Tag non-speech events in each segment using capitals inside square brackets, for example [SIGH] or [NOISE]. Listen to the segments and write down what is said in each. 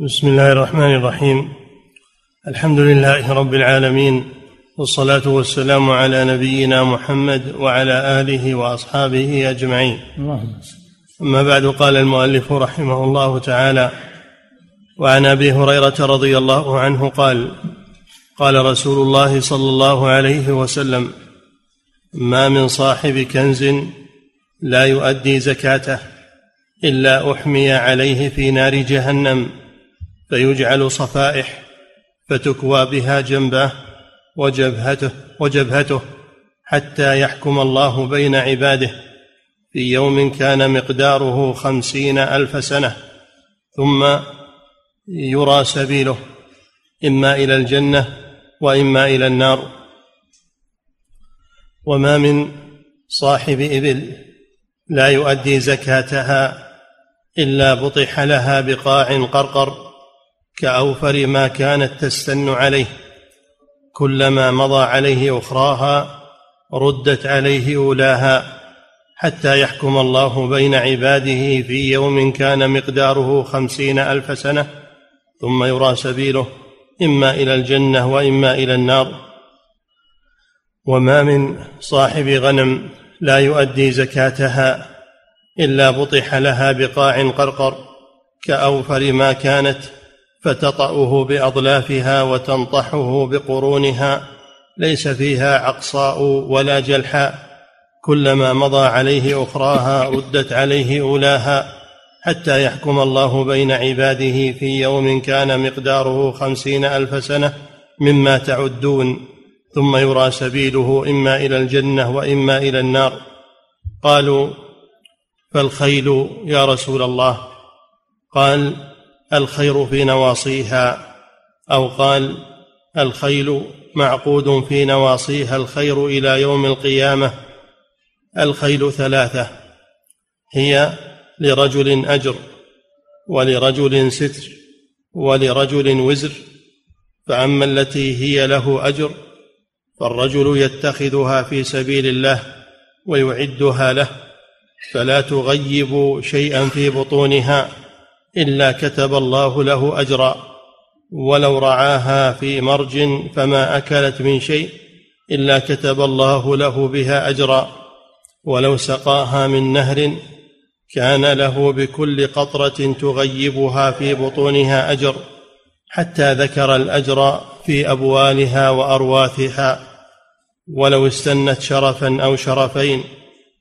بسم الله الرحمن الرحيم الحمد لله رب العالمين والصلاة والسلام على نبينا محمد وعلى آله وأصحابه أجمعين أما بعد قال المؤلف رحمه الله تعالى وعن أبي هريرة رضي الله عنه قال قال رسول الله صلى الله عليه وسلم ما من صاحب كنز لا يؤدي زكاته إلا أحمي عليه في نار جهنم فيجعل صفائح فتكوى بها جنبه وجبهته وجبهته حتى يحكم الله بين عباده. في يوم كان مقداره خمسين ألف سنة ثم يرى سبيله إما إلى الجنة وإما إلى النار. وما من صاحب إبل لا يؤدي زكاتها إلا بطح لها بقاع قرقر. كأوفر ما كانت تستن عليه كلما مضى عليه أخراها ردت عليه أولاها حتى يحكم الله بين عباده في يوم كان مقداره خمسين ألف سنة ثم يرى سبيله إما إلى الجنة وإما إلى النار. وما من صاحب غنم لا يؤدي زكاتها إلا بطح لها بقاع قرقر كأوفر ما كانت فتطأه بأضلافها وتنطحه بقرونها ليس فيها عقصاء ولا جلحاء. كلما مضى عليه أخراها ردت عليه أولاها حتى يحكم الله بين عباده في يوم كان مقداره خمسين ألف سنة مما تعدون. ثم يرى سبيله إما إلى الجنة وإما إلى النار. قالوا فالخيل يا رسول الله. قال الخير في نواصيها أو قال الخيل معقود في نواصيها الخير إلى يوم القيامة الخيل ثلاثة هي لرجل أجر ولرجل ستر ولرجل وزر فأما التي هي له أجر فالرجل يتخذها في سبيل الله ويعدها له فلا تغيب شيئا في بطونها. إلا كتب الله له أجرا. ولو رعاها في مرج فما أكلت من شيء إلا كتب الله له بها أجرا. ولو سقاها من نهر كان له بكل قطرة تغيبها في بطونها أجر حتى ذكر الأجر في أبوالها وأرواثها. ولو استنت شرفا أو شرفين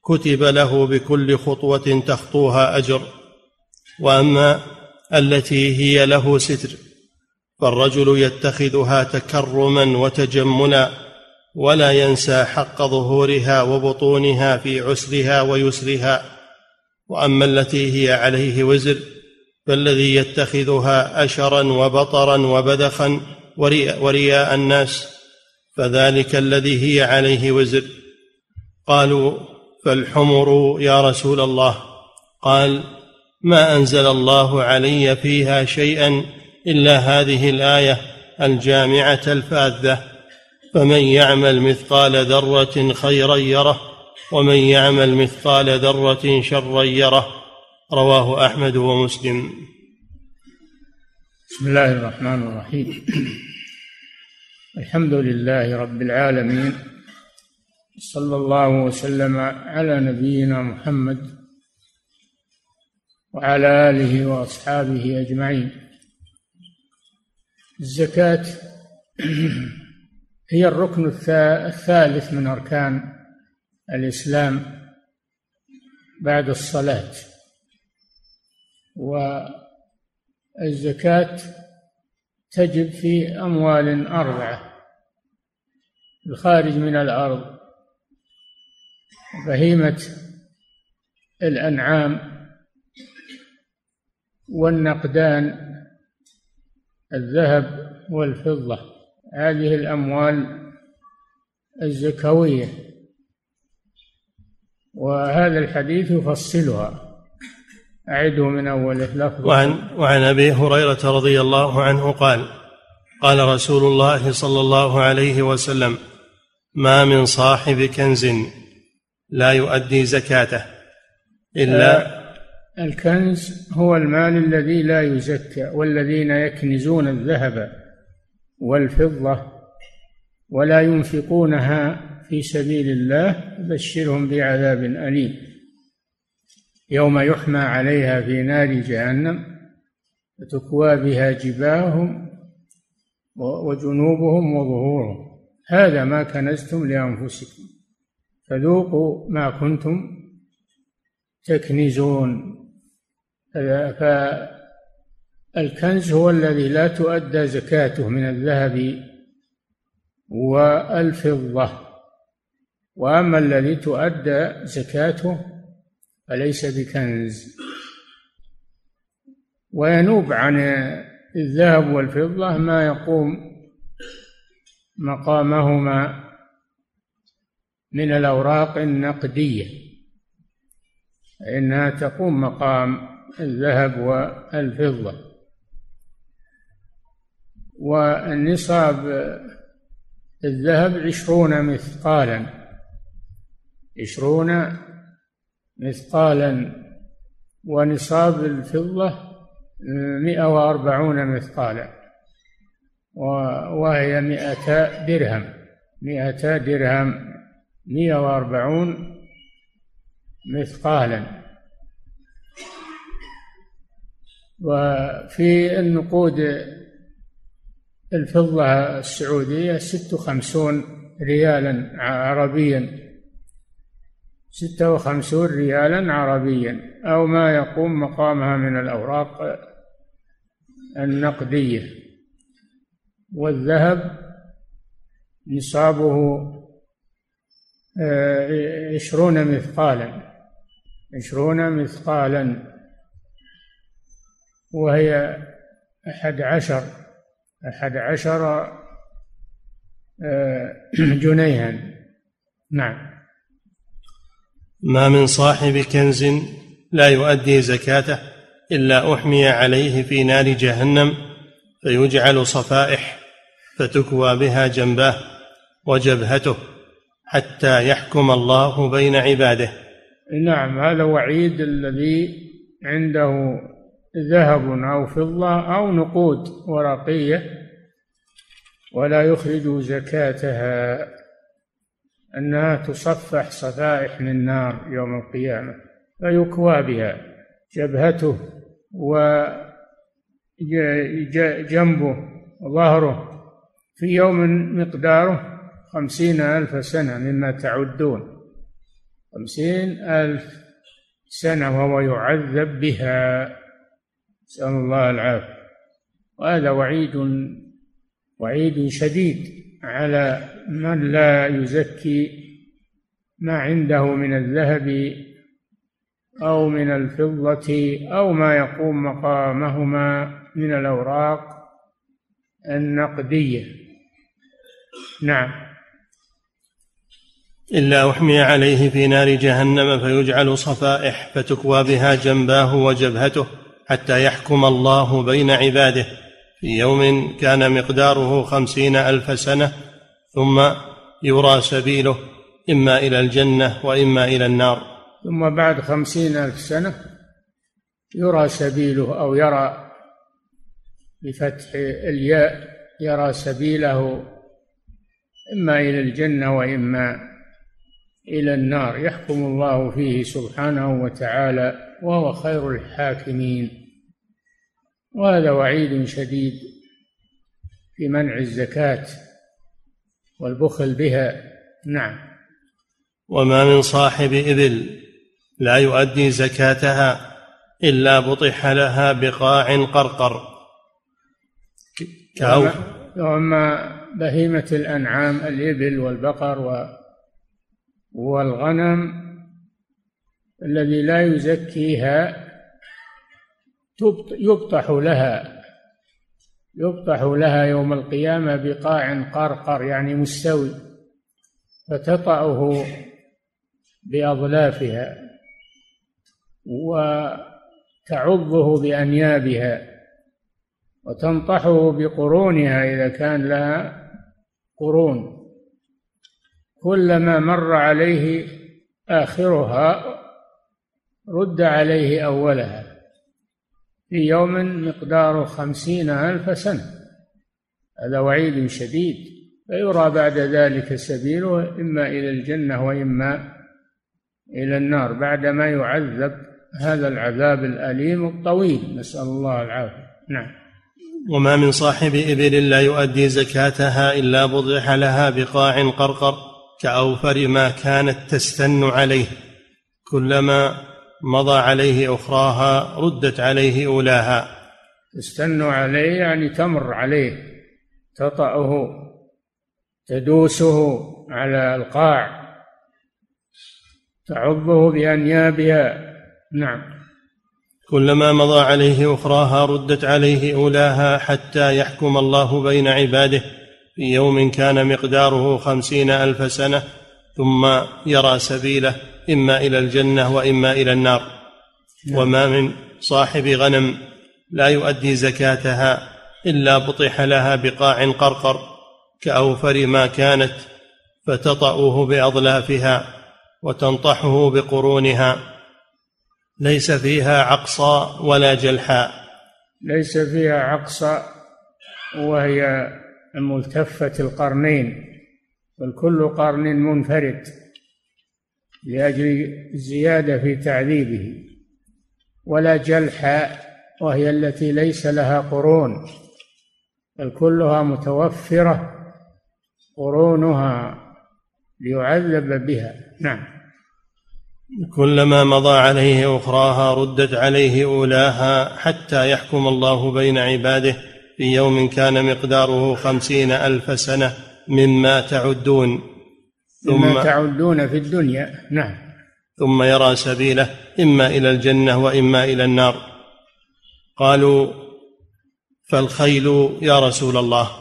كتب له بكل خطوة تخطوها أجر. وأما التي هي له ستر فالرجل يتخذها تكرما وتجملا ولا ينسى حق ظهورها وبطونها في عسرها ويسرها. وأما التي هي عليه وزر فالذي يتخذها أشرا وبطرا وبذخا ورياء, ورياء الناس فذلك الذي هي عليه وزر. قالوا فالحمر يا رسول الله. قال ما أنزل الله علي فيها شيئا إلا هذه الآية الجامعة الفاذة. فمن يعمل مثقال ذرة خيرا يره ومن يعمل مثقال ذرة شرا يره. رواه أحمد ومسلم. بسم الله الرحمن الرحيم. الحمد لله رب العالمين صلى الله وسلم على نبينا محمد وعلى آله وأصحابه أجمعين. الزكاة [CLEARS THROAT] هي الركن الثالث من أركان الإسلام بعد الصلاة. والزكاة تجب في أموال أربعة. الخارج من الأرض بهيمة الأنعام والنقدان الذهب والفضة. هذه الأموال الزكوية. وهذا الحديث يفصلها. أعده من أوله لفظ. وعن وعن أبي هريرة رضي الله عنه قال قال رسول الله صلى الله عليه وسلم ما من صاحب كنز لا يؤدي زكاته إلا الكنز هو المال الذي لا يزكى والذين يكنزون الذهب والفضة ولا ينفقونها في سبيل الله بشرهم بعذاب أليم. يوم يحمى عليها في نار جهنم فتكوى بها جباههم وجنوبهم وظهورهم. هذا ما كنزتم لأنفسكم. فذوقوا ما كنتم تكنزون. فالكنز هو الذي لا تؤدى زكاته من الذهب والفضة. وأما الذي تؤدى زكاته فليس بكنز. وينوب عن الذهب والفضة ما يقوم مقامهما من الأوراق النقدية إنها تقوم مقام الذهب والفضة. والنصاب الذهب عشرون مثقالا. عشرون مثقالا. ونصاب الفضة مئة وأربعون مثقالا. وهي مئتا درهم. مئتا درهم مئة وأربعون مثقالا. وفي النقود الفضة السعودية ست وخمسون ريالا عربيا. ستة وخمسون ريالا عربيا. أو ما يقوم مقامها من الأوراق النقدية. والذهب نصابه آه، عشرون مثقالا. عشرون مثقالا. وهي أحد عشر أحد عشر آه، [CLEARS THROAT] جنيها. نعم. ما من صاحب كنز لا يؤدي زكاته إلا أحمي عليه في نار جهنم فيجعل صفائح فتكوى بها جنباه وجبهته حتى يحكم الله بين عباده. نعم هذا وعيد الذي عنده ذهب أو فضة أو نقود ورقية ولا يخرج زكاتها أنها تصفح صفائح من نار يوم القيامة فيكوى بها جبهته وجنبه وظهره في يوم مقداره خمسين ألف سنة مما تعدون. خمسين ألف سنة وهو يعذب بها. نسأل الله العافية. وهذا وعيد وعيد شديد على من لا يزكي ما عنده من الذهب أو من الفضة أو ما يقوم مقامهما من الأوراق النقدية. نعم. إلا أحمي عليه في نار جهنم فيجعل صفائح فتكوى بها جنباه وجبهته. حتى يحكم الله بين عباده. في يوم كان مقداره خمسين ألف سنة ثم يرى سبيله إما إلى الجنة وإما إلى النار. ثم بعد خمسين ألف سنة يرى سبيله أو يرى بفتح الياء يرى سبيله إما إلى الجنة وإما إلى النار. يحكم الله فيه سبحانه وتعالى وهو خير الحاكمين. وهذا وعيد شديد في منع الزكاة والبخل بها. نعم. وما من صاحب إبل لا يؤدي زكاتها إلا بطح لها بقاع قرقر. كأو وأما بهيمة الأنعام الإبل والبقر والغنم الذي لا يزكيها يبطح لها يبطح لها يوم القيامة بقاع قرقر يعني مستوي فتطأه بأظلافها وتعضه بأنيابها وتنطحه بقرونها إذا كان لها قرون. كلما مر عليه آخرها رد عليه أولها في يوم مقداره خمسين ألف سنة. هذا وعيد شديد فيرى بعد ذلك سبيله إما إلى الجنة وإما إلى النار بعدما يعذب هذا العذاب الأليم الطويل. نسأل الله العافية. نعم. وما من صاحب إبل لا يؤدي زكاتها إلا بضح لها بقاع قرقر كأوفر ما كانت تستن عليه. كلما مضى عليه أخراها ردت عليه أولاها. تستن عليه يعني تمر عليه تطأه تدوسه على القاع. تعضه بأنيابها نعم. كلما مضى عليه أخراها ردت عليه أولاها حتى يحكم الله بين عباده. في يوم كان مقداره خمسين ألف سنة ثم يرى سبيله. إما إلى الجنة وإما إلى النار. نعم. وما من صاحب غنم لا يؤدي زكاتها إلا بطح لها بقاع قرقر كأوفر ما كانت فتطأه بأضلافها وتنطحه بقرونها. ليس فيها عقصى ولا جلحاء. ليس فيها عقصى وهي ملتفة القرنين بل كل قرن منفرد. لأجل الزيادة في تعذيبه ولا جلحاء وهي التي ليس لها قرون بل كلها متوفرة قرونها ليعذب بها. نعم. كلما مضى عليه أخراها ردت عليه أولاها حتى يحكم الله بين عباده في يوم كان مقداره خمسين ألف سنة مما تعدون. ثم تعدون في الدنيا. نعم. ثم يرى سبيله إما إلى الجنة وإما إلى النار. قالوا فالخيل يا رسول الله.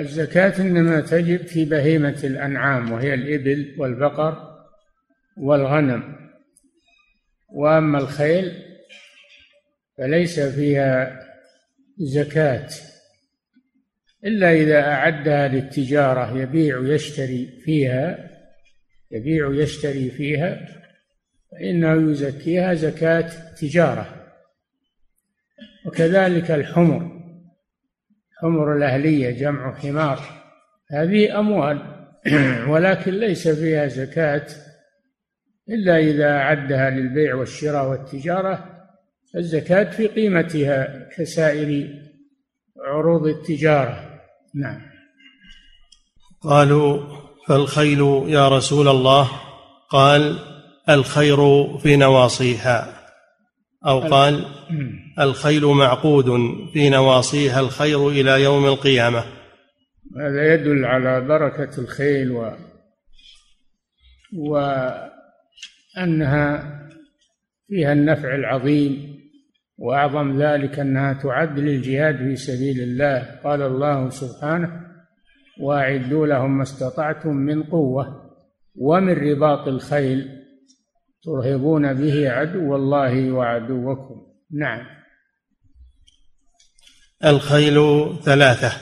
الزكاة إنما تجب في بهيمة الأنعام وهي الإبل والبقر والغنم. وأما الخيل فليس فيها زكاة. إلا إذا أعدها للتجارة يبيع ويشتري فيها يبيع ويشتري فيها فإنه يزكيها زكاة تجارة. وكذلك الحمر حمر الأهلية جمع حمار. هذه أموال [CLEARS THROAT] ولكن ليس فيها زكاة. إلا إذا أعدها للبيع والشراء والتجارة الزكاة في قيمتها كسائر عروض التجارة. نعم. قالوا فالخيل يا رسول الله؟ قال الخير في نواصيها. أو قال الخيل معقود في نواصيها الخير إلى يوم القيامة. هذا يدل على بركة الخيل و و أنها فيها النفع العظيم. وأعظم ذلك أنها تعد للجهاد في سبيل الله. قال الله سبحانه وأعدوا لهم ما استطعتم من قوة ومن رباط الخيل ترهبون به عدو الله وعدوكم. نعم. الخيل ثلاثة.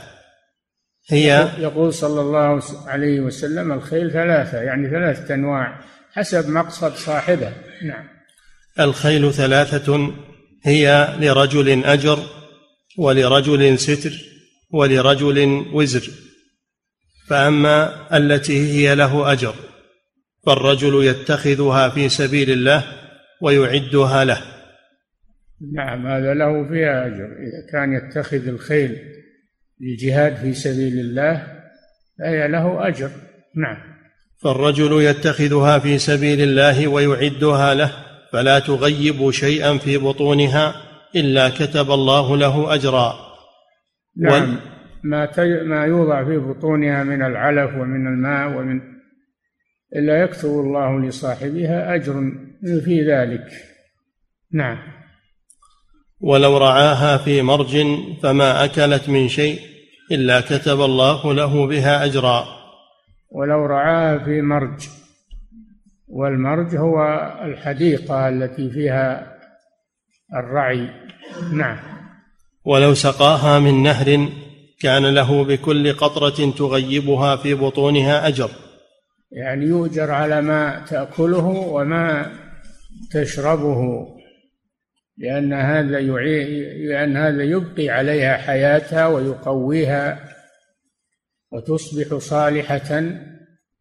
هي يقول صلى الله عليه وسلم الخيل ثلاثة. يعني ثلاثة أنواع حسب مقصد صاحبه. نعم. الخيل ثلاثة هي لرجل أجر ولرجل ستر ولرجل وزر. فأما التي هي له أجر فالرجل يتخذها في سبيل الله ويعدها له. نعم هذا له فيها أجر. إذا كان يتخذ الخيل للجهاد في سبيل الله فهي له أجر. نعم. فالرجل يتخذها في سبيل الله ويعدها له. فلا تغيب شيئا في بطونها إلا كتب الله له أجرا. نعم. ما ما يوضع في بطونها من العلف ومن الماء ومن إلا يكتب الله لصاحبها أجر في ذلك. نعم. ولو رعاها في مرج فما أكلت من شيء إلا كتب الله له بها أجرا. ولو رعاها في مرج والمرج هو الحديقة التي فيها الرعي. نعم. ولو سقاها من نهر كان له بكل قطرة تغيبها في بطونها أجر. يعني يؤجر على ما تأكله وما تشربه لأن هذا لأن هذا يبقي عليها حياتها ويقويها وتصبح صالحة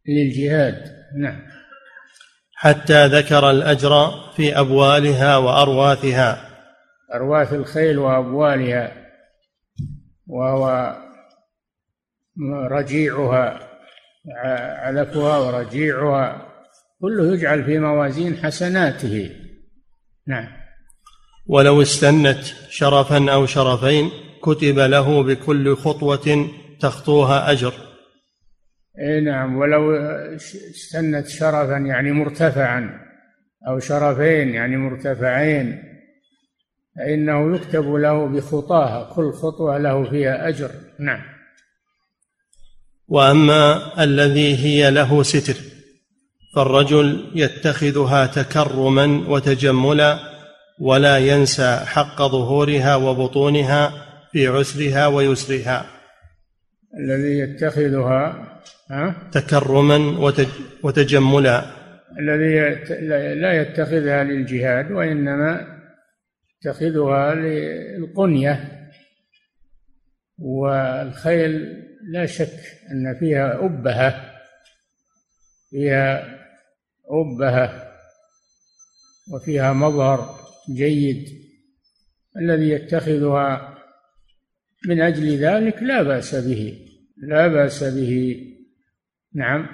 للجهاد. نعم. حتى ذكر الأجر في أبوالها وأرواثها. أرواث الخيل وأبوالها وهو رجيعها علفها ورجيعها كله يجعل في موازين حسناته. نعم. ولو استنت شرفا أو شرفين كتب له بكل خطوة تخطوها أجر. اي نعم ولو استنت شرفا يعني مرتفعا أو شرفين يعني مرتفعين فإنه يكتب له بخطاها كل خطوة له فيها أجر. نعم. وأما الذي هي له ستر فالرجل يتخذها تكرما وتجملا ولا ينسى حق ظهورها وبطونها في عسرها ويسرها. الذي يتخذها تكرما وتجملا. الذي لا يتخذها للجهاد وإنما يتخذها للقنية. والخيل لا شك أن فيها أبهة فيها أبهة وفيها مظهر جيد. الذي يتخذها من أجل ذلك لا بأس به لا بأس به. نعم.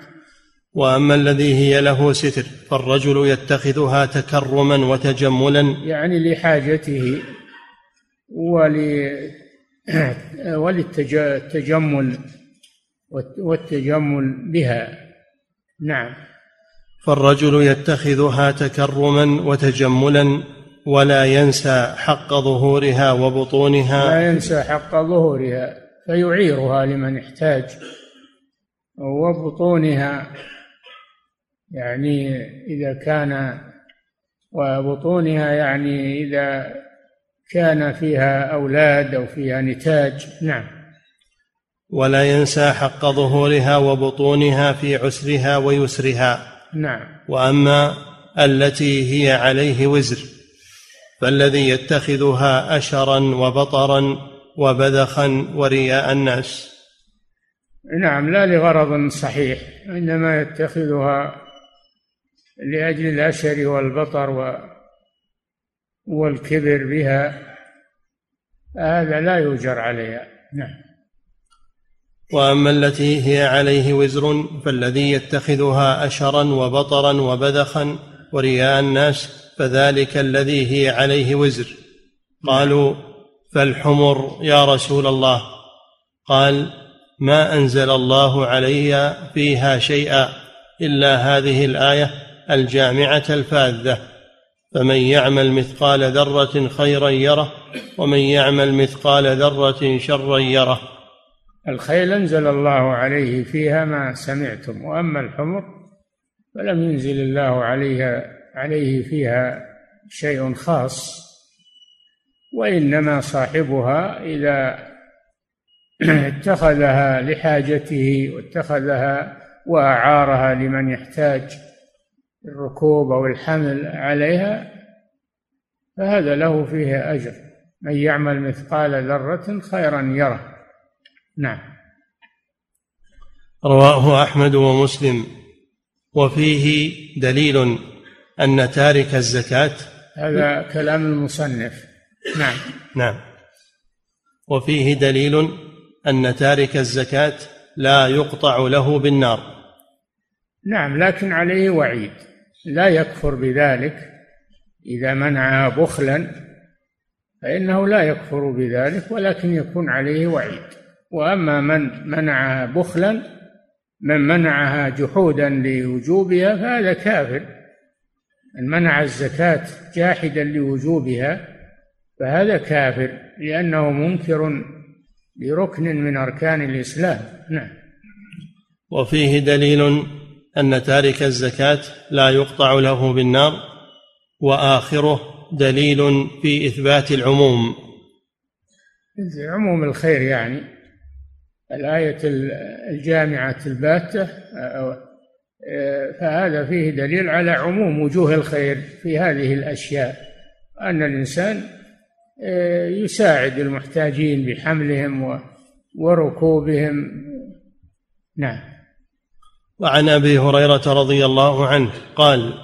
وأما الذي هي له ستر فالرجل يتخذها تكرما وتجملا. يعني لحاجته ول [CLEARS THROAT] وللتجمل والتجمل بها. نعم. فالرجل يتخذها تكرما وتجملا ولا ينسى حق ظهورها وبطونها. لا ينسى حق ظهورها فيعيرها لمن احتاج. وبطونها. يعني إذا كان وبطونها يعني إذا كان فيها أولاد أو فيها نتاج. نعم. ولا ينسى حق ظهورها وبطونها في عسرها ويسرها. نعم. وأما التي هي عليه وزر فالذي يتخذها أشرا وبطرا وبذخا ورياء الناس. نعم لا لغرض صحيح إنما يتخذها لأجل الأشر والبطر والكبر بها. هذا لا يؤجر عليها. نعم. وأما التي هي عليه وزر فالذي يتخذها أشرا وبطرا وبذخا ورياء الناس فذلك الذي هي عليه وزر. قالوا فالحمر يا رسول الله. قال ما أنزل الله علي فيها شيئا إلا هذه الآية الجامعة الفاذة. فمن يعمل مثقال ذرة خيرا يره ومن يعمل مثقال ذرة شرا يره. الخيل أنزل الله عليه فيها ما سمعتم وأما الحمر فلم ينزل الله عليها عليه فيها شيء خاص وإنما صاحبها إذا [CLEARS THROAT] [CLEARS THROAT] اتخذها لحاجته واتخذها وأعارها لمن يحتاج الركوب أو الحمل عليها فهذا له فيه أجر. من يعمل مثقال ذرة خيرا يره. نعم. رواه أحمد ومسلم. وفيه دليل أن تارك الزكاة. هذا كلام المصنف. نعم. نعم. وفيه دليل أن تارك الزكاة لا يقطع له بالنار. نعم لكن عليه وعيد. لا يكفر بذلك. إذا منعها بخلا فإنه لا يكفر بذلك ولكن يكون عليه وعيد. وأما من منعها بخلا من منعها جحودا لوجوبها فهذا كافر. من منع الزكاة جاحدا لوجوبها فهذا كافر لأنه منكر بركن من أركان الإسلام. نعم. وفيه دليل أن تارك الزكاة لا يقطع له بالنار وآخره دليل في إثبات العموم. عموم الخير يعني الآية الجامعة الباتة فهذا فيه دليل على عموم وجوه الخير في هذه الأشياء. أن الإنسان يساعد المحتاجين بحملهم وركوبهم. نعم. وعن أبي هريرة رضي الله عنه قال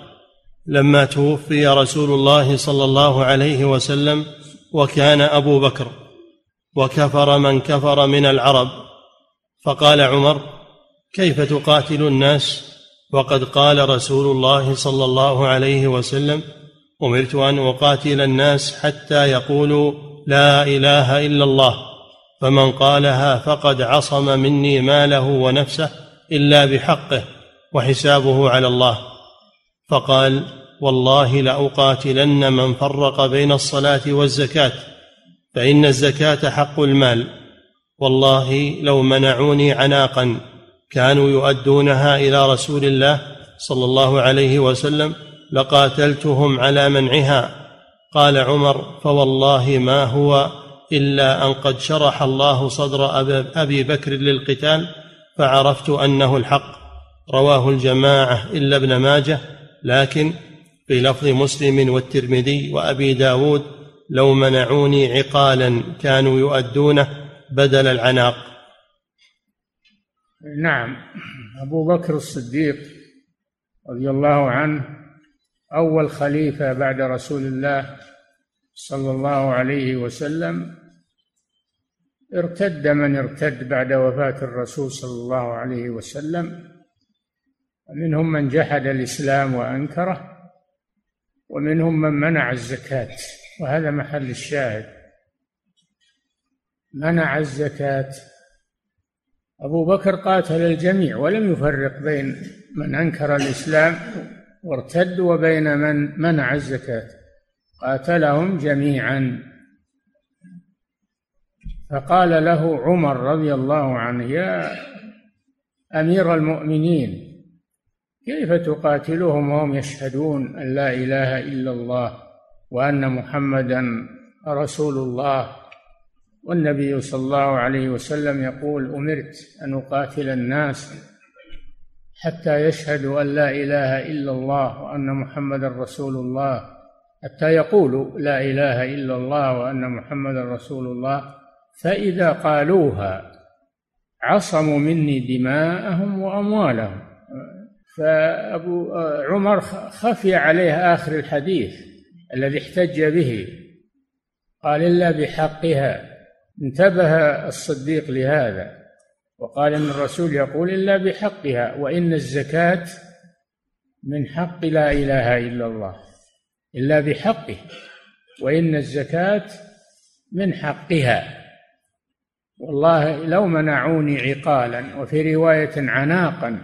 لما توفي رسول الله صلى الله عليه وسلم وكان أبو بكر وكفر من كفر من العرب فقال عمر كيف تقاتل الناس؟ وقد قال رسول الله صلى الله عليه وسلم أمرت أن أقاتل الناس حتى يقولوا لا إله إلا الله فمن قالها فقد عصم مني ماله ونفسه إلا بحقه وحسابه على الله. فقال والله لأقاتلن من فرق بين الصلاة والزكاة فإن الزكاة حق المال. والله لو منعوني عناقا كانوا يؤدونها إلى رسول الله صلى الله عليه وسلم لقاتلتهم على منعها. قال عمر فوالله ما هو إلا أن قد شرح الله صدر ابي بكر للقتال فعرفت أنه الحق. رواه الجماعة إلا ابن ماجه لكن في لفظ مسلم والترمذي وأبي داود لو منعوني عقالا كانوا يؤدونه بدل العناق. نعم. أبو بكر الصديق رضي الله عنه أول خليفة بعد رسول الله صلى الله عليه وسلم ارتد من ارتد بعد وفاة الرسول صلى الله عليه وسلم. ومنهم من جحد الإسلام وأنكره ومنهم من منع الزكاة وهذا محل الشاهد. منع الزكاة. أبو بكر قاتل الجميع ولم يفرق بين من أنكر الإسلام وارتد وبين من منع الزكاة. قاتلهم جميعا. فقال له عمر رضي الله عنه يا أمير المؤمنين كيف تقاتلهم وهم يشهدون أن لا إله إلا الله وأن محمدا رسول الله؟ والنبي صلى الله عليه وسلم يقول أمرت أن أقاتل الناس حتى يشهدوا أن لا إله إلا الله وأن محمدا رسول الله حتى يقولوا لا إله إلا الله وأن محمدا رسول الله. فإذا قالوها عصموا مني دماءهم وأموالهم. فأبو عمر خفي عليه آخر الحديث الذي احتج به قال إلا بحقها. انتبه الصديق لهذا. وقال إن الرسول يقول إلا بحقها وإن الزكاة من حق لا إله إلا الله. إلا بحقه. وإن الزكاة من حقها. والله لو منعوني عقالا وفي رواية عناقا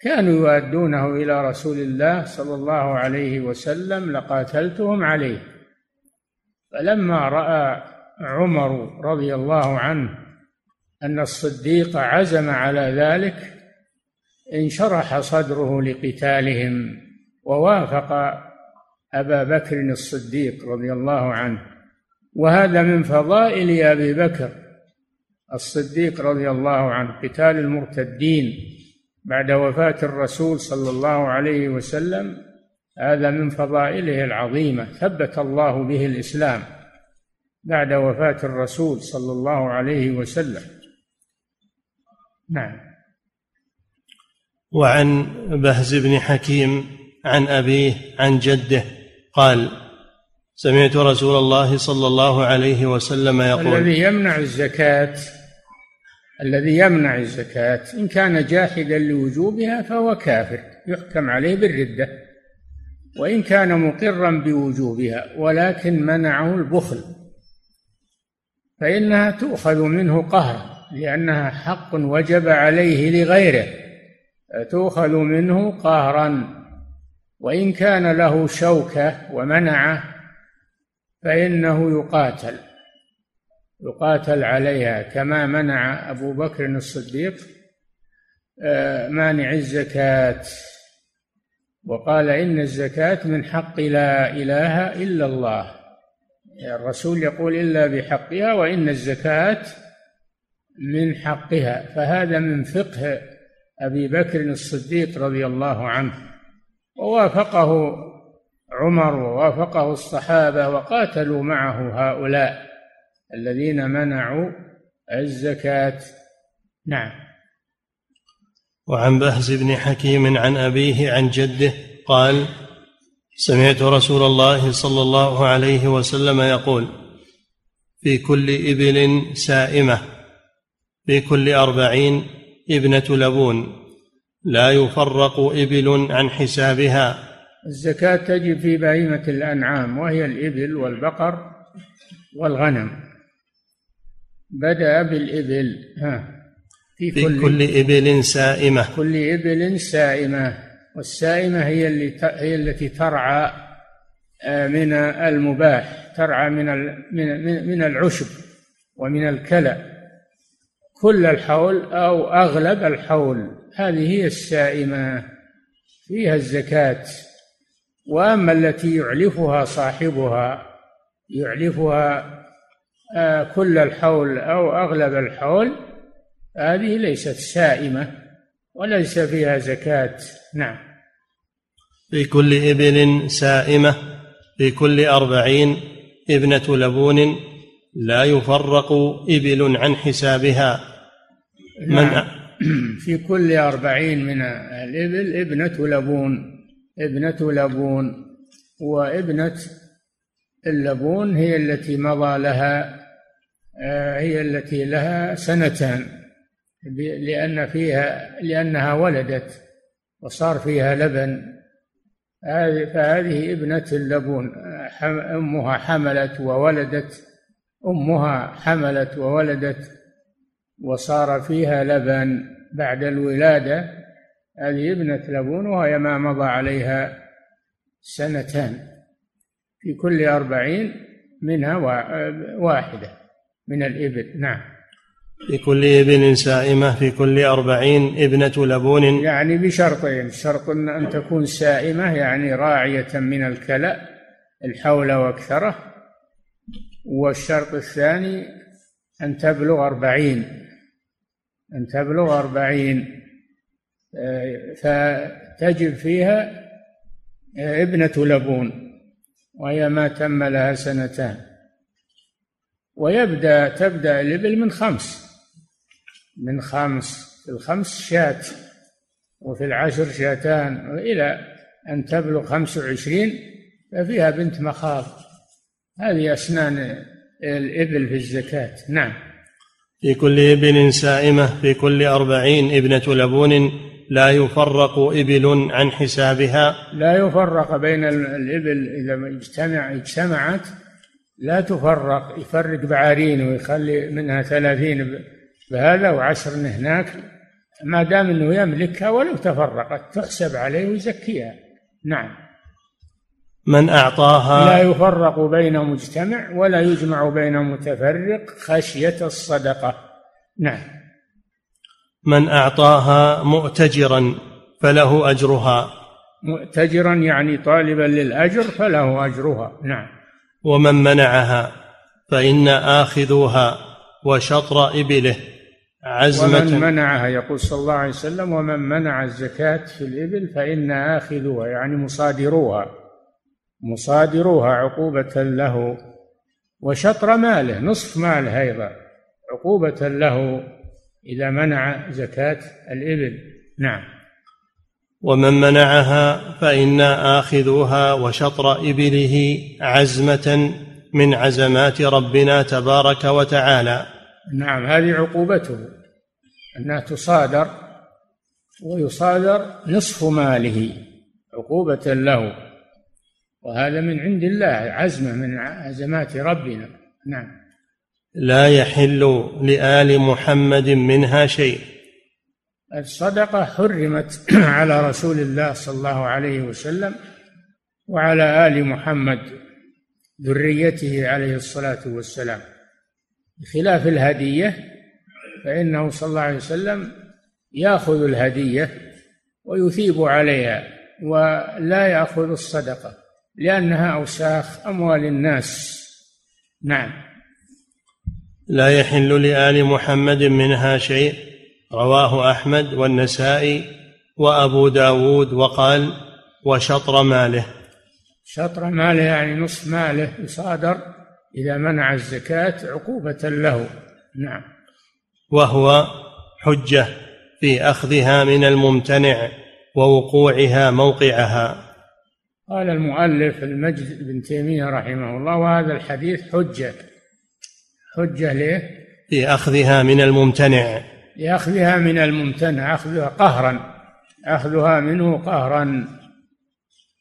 كانوا يؤدونه إلى رسول الله صلى الله عليه وسلم لقاتلتهم عليه. فلما رأى عمر رضي الله عنه أن الصديق عزم على ذلك انشرح صدره لقتالهم ووافق أبا بكر الصديق رضي الله عنه. وهذا من فضائل أبي بكر الصديق رضي الله عنه قتال المرتدين بعد وفاة الرسول صلى الله عليه وسلم. هذا من فضائله العظيمة ثبت الله به الإسلام بعد وفاة الرسول صلى الله عليه وسلم. نعم. وعن بهز بن حكيم عن أبيه عن جده قال سمعت رسول الله صلى الله عليه وسلم يقول الذي يمنع الزكاة الذي يمنع الزكاة إن كان جاحدا لوجوبها فهو كافر يحكم عليه بالردة. وإن كان مقرا بوجوبها ولكن منعه البخل فإنها تؤخذ منه قهرا. لأنها حق وجب عليه لغيره. تؤخذ منه قهرا. وإن كان له شوكة ومنعة فإنه يقاتل. يقاتل عليها كما منع أبو بكر الصديق آه، مانع الزكاة. وقال إن الزكاة من حق لا إله إلا الله. الرسول يقول إلا بحقها وإن الزكاة من حقها فهذا من فقه أبي بكر الصديق رضي الله عنه. ووافقه عمر ووافقه الصحابة وقاتلوا معه هؤلاء الذين منعوا الزكاة. نعم. وعن بهز بن حكيم عن أبيه عن جده قال سمعت رسول الله صلى الله عليه وسلم يقول في كل إبل سائمة. في كل أربعين ابنة لبون. لا يفرق إبل عن حسابها. الزكاة تجب في بهيمة الأنعام وهي الإبل والبقر والغنم. بدأ بالإبل ها في, في كل, كل إبل سائمة. كل إبل سائمة والسائمة هي اللي هي التي ترعى آه، من المباح ترعى من من من العشب ومن الكلى. كل الحول أو أغلب الحول. هذه هي السائمة فيها الزكاة. وأما التي يعلفها صاحبها يعلفها آه، كل الحول أو أغلب الحول هذه ليست سائمة وليس فيها زكاة. نعم. في كل إبل سائمة في كل أربعين ابنة لبون لا يفرق إبل عن حسابها. نعم. [CLEARS THROAT] في كل أربعين من الإبل ابنة لبون ابنة لبون وابنة اللبون هي التي مضى لها آه، هي التي لها سنتان لأن فيها لأنها ولدت وصار فيها لبن. فهذه ابنة اللبون أمها حملت وولدت. أمها حملت وولدت وصار فيها لبن بعد الولادة. هذه ابنة لبون وهي ما مضى عليها سنتان. في كل أربعين منها واحدة من الإبل. نعم. في كل ابن سائمة في كل أربعين ابنة لبون. يعني بشرطين شرط أن تكون سائمة يعني راعية من الكلأ الحول وأكثره والشرط الثاني أن تبلغ أربعين أن تبلغ أربعين. فتجب فيها ابنة لبون وهي ما تم لها سنتان. ويبدأ تبدأ الإبل من خمس من خمس في الخمس شاة وفي العشر شاتان إلى أن تبلغ خمس وعشرين ففيها بنت مخاض. هذه أسنان الإبل في الزكاة. نعم. في كل إبل سائمة في كل أربعين إبنة لبون لا يفرق إبل عن حسابها. لا يفرق بين الإبل إذا اجتمع اجتمعت لا تفرق يفرق بعارين ويخلي منها ثلاثين بهذا وعشر هناك. ما دام إنه يملكها ولو تفرقت تحسب عليه ويزكيها. نعم. من أعطاها لا يفرق بين مجتمع ولا يجمع بين متفرق خشية الصدقة. نعم. من أعطاها مؤتجرا فله أجرها. مؤتجرا يعني طالبا للأجر فله أجرها. نعم. ومن منعها فإن آخذوها وشطر إبله. عزمة. ومن منعها يقول صلى الله عليه وسلم ومن منع الزكاة في الإبل فإن آخذوها يعني مصادروها. مصادروها عقوبة له وشطر ماله نصف ماله أيضا عقوبة له إذا منع زكاة الإبل. نعم. ومن منعها فإنا آخذوها وشطر إبله عزمة من عزمات ربنا تبارك وتعالى. نعم هذه عقوبته أنها تصادر ويصادر نصف ماله عقوبة له. وهذا من عند الله عزمة من عزمات ربنا. نعم. لا يحل لآل محمد منها شيء. الصدقة حرمت [CLEARS THROAT] على رسول الله صلى الله عليه وسلم وعلى آل محمد ذريته عليه الصلاة والسلام. بخلاف الهدية فإنه صلى الله عليه وسلم يأخذ الهدية ويثيب عليها ولا يأخذ الصدقة. لأنها أوساخ أموال الناس. نعم. لا يحل لآل محمد منها شيء. رواه أحمد والنسائي وأبو داود وقال وشطر ماله. شطر ماله يعني نصف ماله يصادر إذا منع الزكاة عقوبة له. نعم. وهو حجة في أخذها من الممتنع ووقوعها موقعها. قال المؤلف المجد بن تيمية رحمه الله وهذا الحديث حجة. حجة ليه؟ في أخذها من الممتنع. لأخذها من الممتنع أخذها قهرا. أخذها منه قهرا.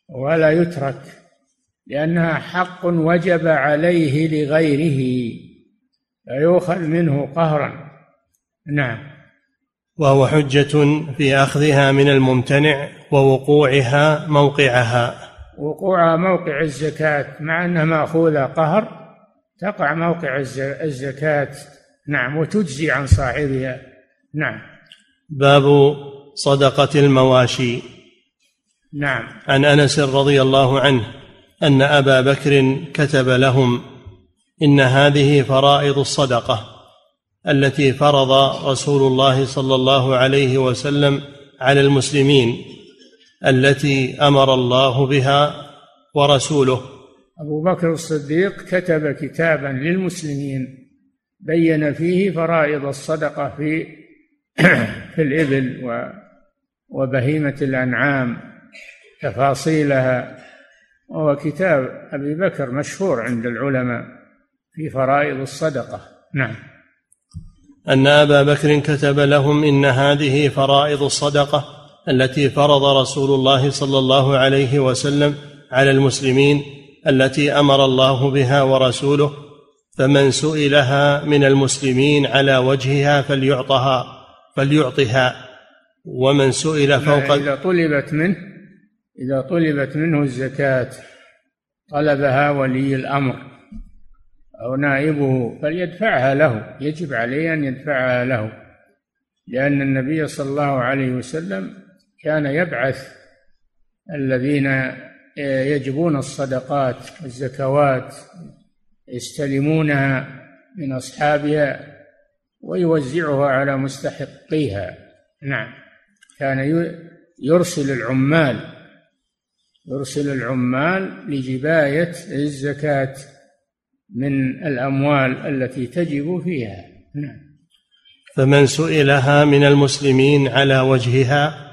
ولا يترك لأنها حق وجب عليه لغيره. فيؤخذ منه قهرا. نعم. وهو حجة في أخذها من الممتنع ووقوعها موقعها. وقوعها موقع الزكاة مع أنها مأخوذة قهر تقع موقع الزكاة نعم وتجزي عن صاحبها. نعم. باب صدقة المواشي. نعم. عن أنس رضي الله عنه أن أبا بكر كتب لهم إن هذه فرائض الصدقة التي فرض رسول الله صلى الله عليه وسلم على المسلمين التي أمر الله بها ورسوله. أبو بكر الصديق كتب كتابا للمسلمين بين فيه فرائض الصدقة في [CLEARS THROAT] في الإبل وبهيمة الأنعام تفاصيلها. وهو كتاب أبي بكر مشهور عند العلماء في فرائض الصدقة. نعم. أن أبا بكر كتب لهم إن هذه فرائض الصدقة. التي فرض رسول الله صلى الله عليه وسلم على المسلمين التي أمر الله بها ورسوله فمن سئلها من المسلمين على وجهها فليعطها فليعطها. ومن سئل فوق إذا طلبت منه إذا طلبت منه الزكاة طلبها ولي الأمر أو نائبه فليدفعها له. يجب عليه أن يدفعها له لأن النبي صلى الله عليه وسلم كان يبعث الذين يجبون الصدقات والزكوات يستلمونها من أصحابها ويوزعها على مستحقيها. نعم. كان يرسل العمال يرسل العمال لجباية الزكاة من الأموال التي تجب فيها. نعم. فمن سئلها من المسلمين على وجهها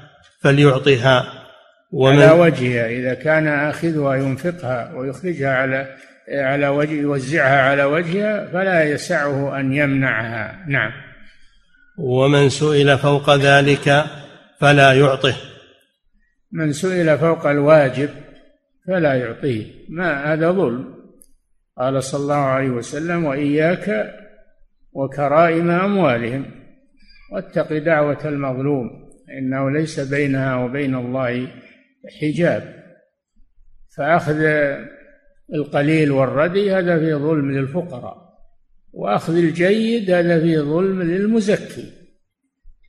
فليعطها ومن على وجهها إذا كان آخذها ينفقها ويخرجها على على وجه يوزعها على وجهها فلا يسعه أن يمنعها. نعم. ومن سئل فوق ذلك فلا يعطه. من سئل فوق الواجب فلا يعطيه. ما هذا ظلم. قال صلى الله عليه وسلم وإياك وكرائم أموالهم واتق دعوة المظلوم. إنه ليس بينها وبين الله حجاب. فأخذ القليل والردي هذا في ظلم للفقراء. وأخذ الجيد هذا في ظلم للمزكي.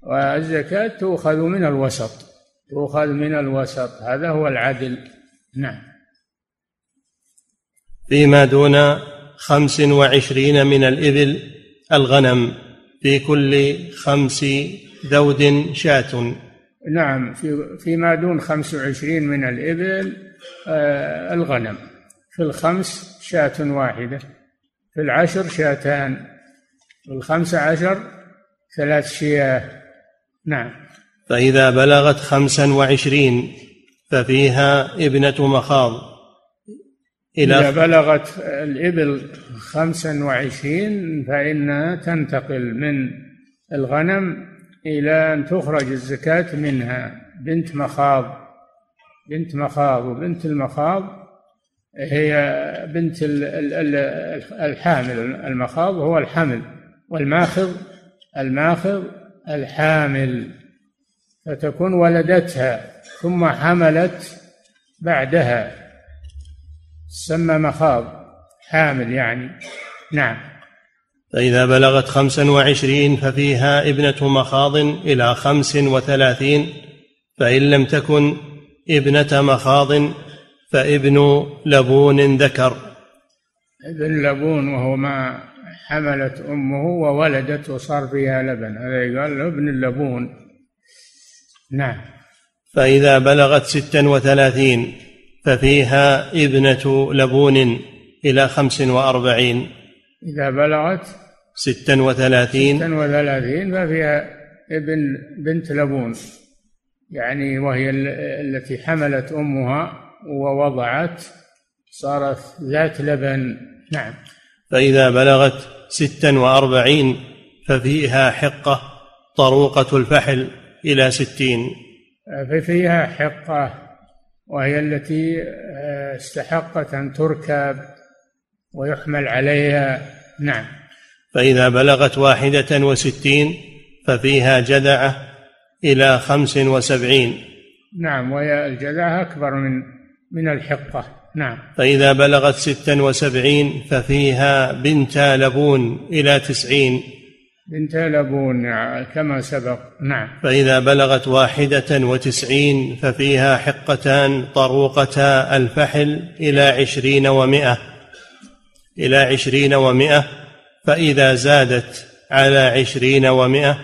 والزكاة تؤخذ من الوسط تؤخذ من الوسط. هذا هو العدل. نعم. فيما دون خمس وعشرين من الإبل الغنم في كل خمس ذود شاة. نعم في فيما دون خمس وعشرين من الإبل آه الغنم. في الخمس شاة واحدة في العشر شاتان في الخمس عشر ثلاث شياه. نعم. فإذا بلغت خمسا وعشرين ففيها ابنة مخاض. إلى إذا بلغت الإبل خمسا وعشرين فإنها تنتقل من الغنم إلى أن تخرج الزكاة منها. بنت مخاض. بنت مخاض وبنت المخاض هي بنت الحامل. المخاض هو الحمل والماخذ الماخذ الحامل. فتكون ولدتها ثم حملت بعدها. سمى مخاض حامل يعني. نعم. فإذا بلغت خمسا وعشرين ففيها ابنة مخاض إلى خمس وثلاثين فإن لم تكن ابنة مخاض فابن لبون ذكر. ابن لبون وهو ما حملت أمه وولدت وصار فيها لبن هذا يقال له ابن اللبون. نعم. فإذا بلغت ستا وثلاثين ففيها ابنة لبون إلى خمس وأربعين. إذا بلغت ستا وثلاثين. ستا وثلاثين ففيها ابن بنت لبون يعني وهي التي حملت أمها ووضعت صارت ذات لبن. نعم. فإذا بلغت ستا وأربعين ففيها حقة طروقة الفحل إلى ستين. ففيها حقة وهي التي آه، استحقت أن تركب ويحمل عليها. نعم. فإذا بلغت واحدة وستين ففيها جذعة إلى خمس وسبعين. نعم وهي الجذعة أكبر من من الحقة. نعم. فإذا بلغت ستا وسبعين ففيها بنت لبون إلى تسعين. بنت لبون كما سبق. نعم. فإذا بلغت واحدة وتسعين ففيها حقتان طروقتا الفحل إلى عشرين ومائة إلى عشرين ومائة فإذا زادت على عشرين ومائة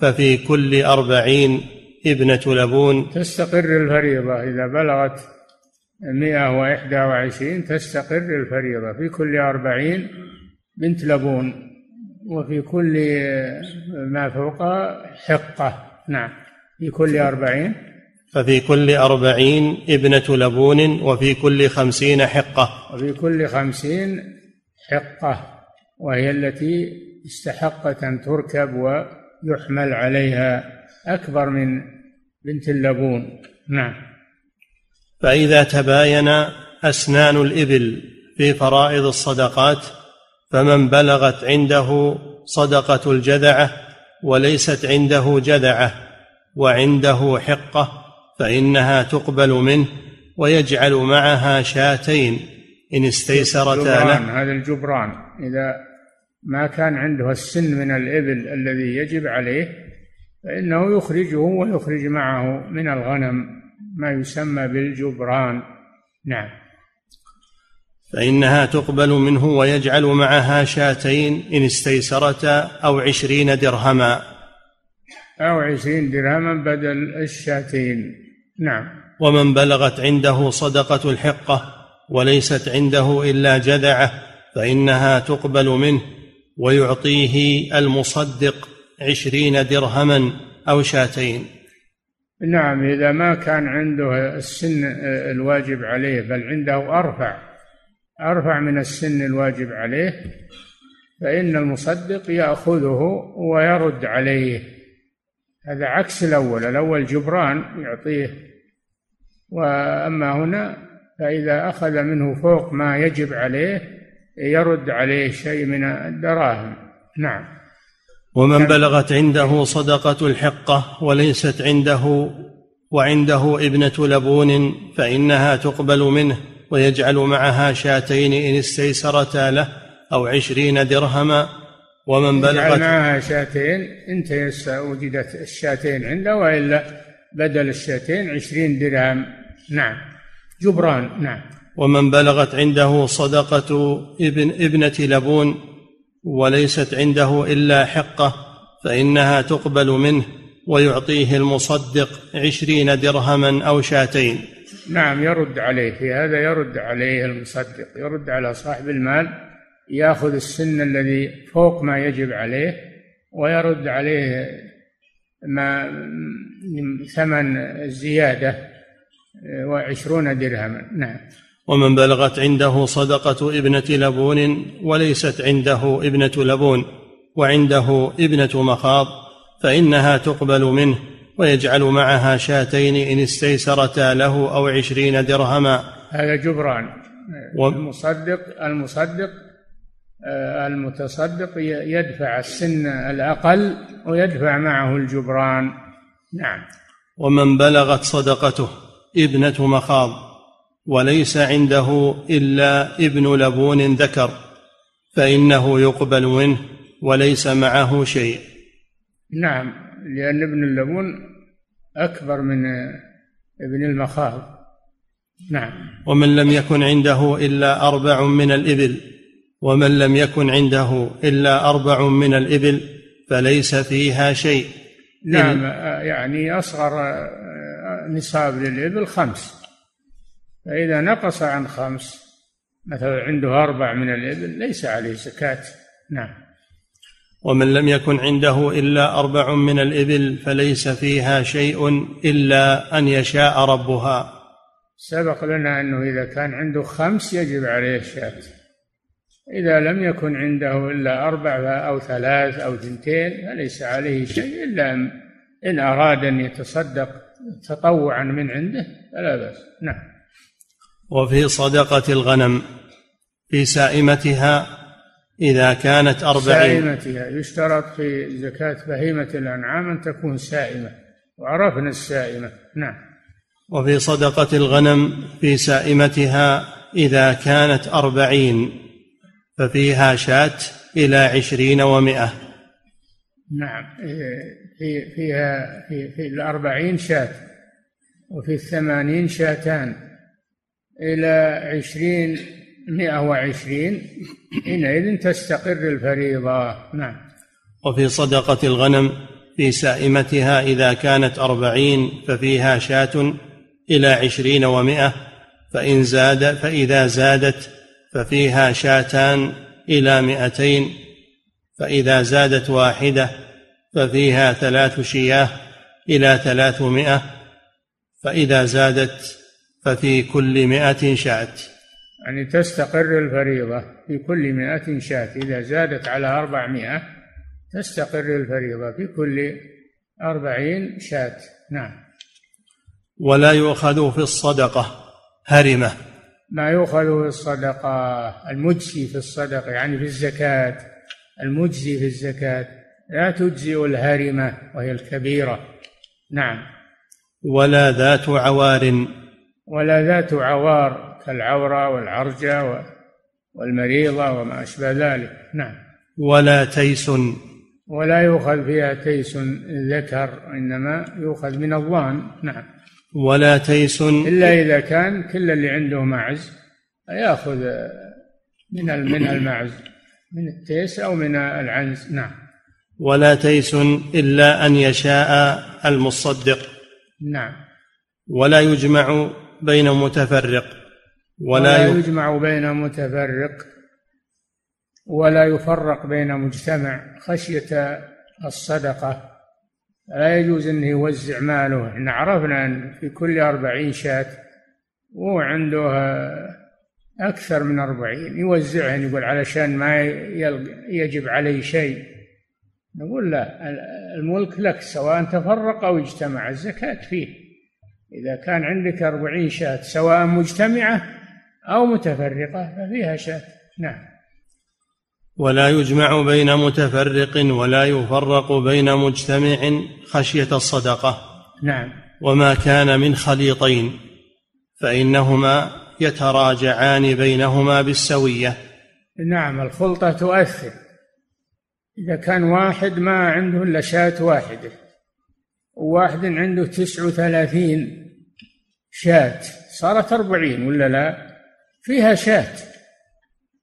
ففي كل أربعين ابنة لبون. تستقر الفريضة إذا بلغت مئة وإحدى وعشرين تستقر الفريضة. في كل أربعين بنت لبون وفي كل ما فوق حقة. نعم في كل أربعين. ففي كل أربعين ابنة لبون وفي كل خمسين حقة. وفي كل خمسين حقة. وهي التي استحقت أن تركب ويحمل عليها أكبر من بنت اللبون. نعم. فإذا تباين أسنان الإبل في فرائض الصدقات فمن بلغت عنده صدقة الجذعة وليست عنده جذعة وعنده حقة فإنها تقبل منه ويجعل معها شاتين إن استيسرتا له. هذا الجبران. إذا ما كان عنده السن من الإبل الذي يجب عليه فإنه يخرجه ويخرج معه من الغنم ما يسمى بالجبران. نعم. فإنها تقبل منه ويجعل معها شاتين إن استيسرتا أو عشرين درهما. أو عشرين درهما بدل الشاتين. نعم. ومن بلغت عنده صدقة الحقة وليست عنده إلا جذعة فإنها تقبل منه ويعطيه المصدق عشرين درهما أو شاتين. نعم إذا ما كان عنده السن الواجب عليه بل عنده أرفع أرفع من السن الواجب عليه فإن المصدق يأخذه ويرد عليه. هذا عكس الأول الأول جبران يعطيه وأما هنا فإذا أخذ منه فوق ما يجب عليه يرد عليه شيء من الدراهم. نعم. ومن بلغت عنده صدقة الحقة وليست عنده وعنده ابنة لبون فإنها تقبل منه ويجعل معها شاتين إن استيسرتا له أو عشرين درهما. ومن بلغت معها شاتين إن تيسر وجدت الشاتين عنده وإلا بدل الشاتين عشرين درهم. نعم. جبران. نعم. ومن بلغت عنده صدقة ابن ابنة لبون وليست عنده إلا حقة فإنها تقبل منه ويعطيه المصدق عشرين درهما أو شاتين. نعم يرد عليه. في هذا يرد عليه المصدق. يرد على صاحب المال يأخذ السن الذي فوق ما يجب عليه ويرد عليه ما ثمن الزيادة وعشرون درهما. نعم. ومن بلغت عنده صدقة ابنة لبون وليست عنده ابنة لبون وعنده ابنة مخاض فإنها تقبل منه ويجعل معها شاتين إن استيسرتا له أو عشرين درهما. هذا جبران. و... المصدق المصدق آه، المتصدق يدفع السن الأقل ويدفع معه الجبران. نعم. ومن بلغت صدقته ابنة مخاض وليس عنده إلا ابن لبون ذكر فإنه يقبل منه وليس معه شيء. نعم لأن ابن اللبون أكبر من ابن المخاض. نعم. ومن لم يكن عنده إلا أربع من الإبل ومن لم يكن عنده إلا أربع من الإبل فليس فيها شيء. نعم يعني أصغر نصاب للإبل خمس. فإذا نقص عن خمس مثلا عنده أربع من الإبل ليس عليه زكاة. نعم. ومن لم يكن عنده إلا أربع من الإبل فليس فيها شيء إلا أن يشاء ربها. سبق لنا أنه إذا كان عنده خمس يجب عليه شاة. إذا لم يكن عنده إلا أربع أو ثلاث أو ثنتين فليس عليه شيء إلا إن أراد أن يتصدق تطوعا من عنده فلا بأس. نعم. وفي صدقة الغنم في سائمتها إذا كانت أربعين. سائمتها. يشترط في زكاة بهيمة الأنعام أن تكون سائمة. وعرفنا السائمة. نعم. وفي صدقة الغنم في سائمتها إذا كانت أربعين ففيها شاة إلى عشرين ومائة. نعم. في فيها في, في الأربعين شاة وفي الثمانين شاتان. إلى عشرين مئة وعشرين حينئذ تستقر الفريضة. نعم. وفي صدقة الغنم في سائمتها إذا كانت أربعين ففيها شاة إلى عشرين ومائة فإن زاد فإذا زادت ففيها شاتان إلى مئتين فإذا زادت واحدة ففيها ثلاث شياه إلى ثلاثمائة فإذا زادت ففي كل مائة شاة. يعني تستقر الفريضة في كل مائة شاة. إذا زادت على أربعمائة تستقر الفريضة في كل أربعين شاة. نعم. ولا يؤخذ في الصدقة هرمة. ما يؤخذ في الصدقة المجزي في الصدقة يعني في الزكاة المجزي في الزكاة. لا تجزئ الهرمة وهي الكبيرة. نعم. ولا ذات عوار. ولا ذات عوار كالعوراء والعرجاء والمريضة وما أشبه ذلك. نعم. ولا تيس. ولا يؤخذ فيها تيس ذكر إنما يؤخذ من الضأن. نعم. ولا تيس. إلا إذا كان كل اللي عنده معز يأخذ من من المعز من التيس أو من العنز. نعم. ولا تيس إلا أن يشاء المصدق. نعم. ولا يجمع بين متفرق ولا, ولا يجمع بين متفرق ولا يفرق بين مجتمع خشية الصدقة. لا يجوز أنه يوزع ماله. إحنا عرفنا أن في كل أربعين شاة هو عنده أكثر من أربعين. يوزعهن يقول علشان ما يجب عليه شيء. نقول لا الملك لك سواء تفرق أو اجتمع الزكاة فيه. إذا كان عندك أربعين شاة سواء مجتمعة أو متفرقة ففيها شاة. نعم. ولا يجمع بين متفرق ولا يفرق بين مجتمع خشية الصدقة. نعم. وما كان من خليطين فإنهما يتراجعان بينهما بالسوية. نعم الخلطة تؤثر. إذا كان واحد ما عنده إلا شاة واحدة. وواحد عنده تسع وثلاثين شاة. صارت أربعين ولا لا؟ فيها شاة.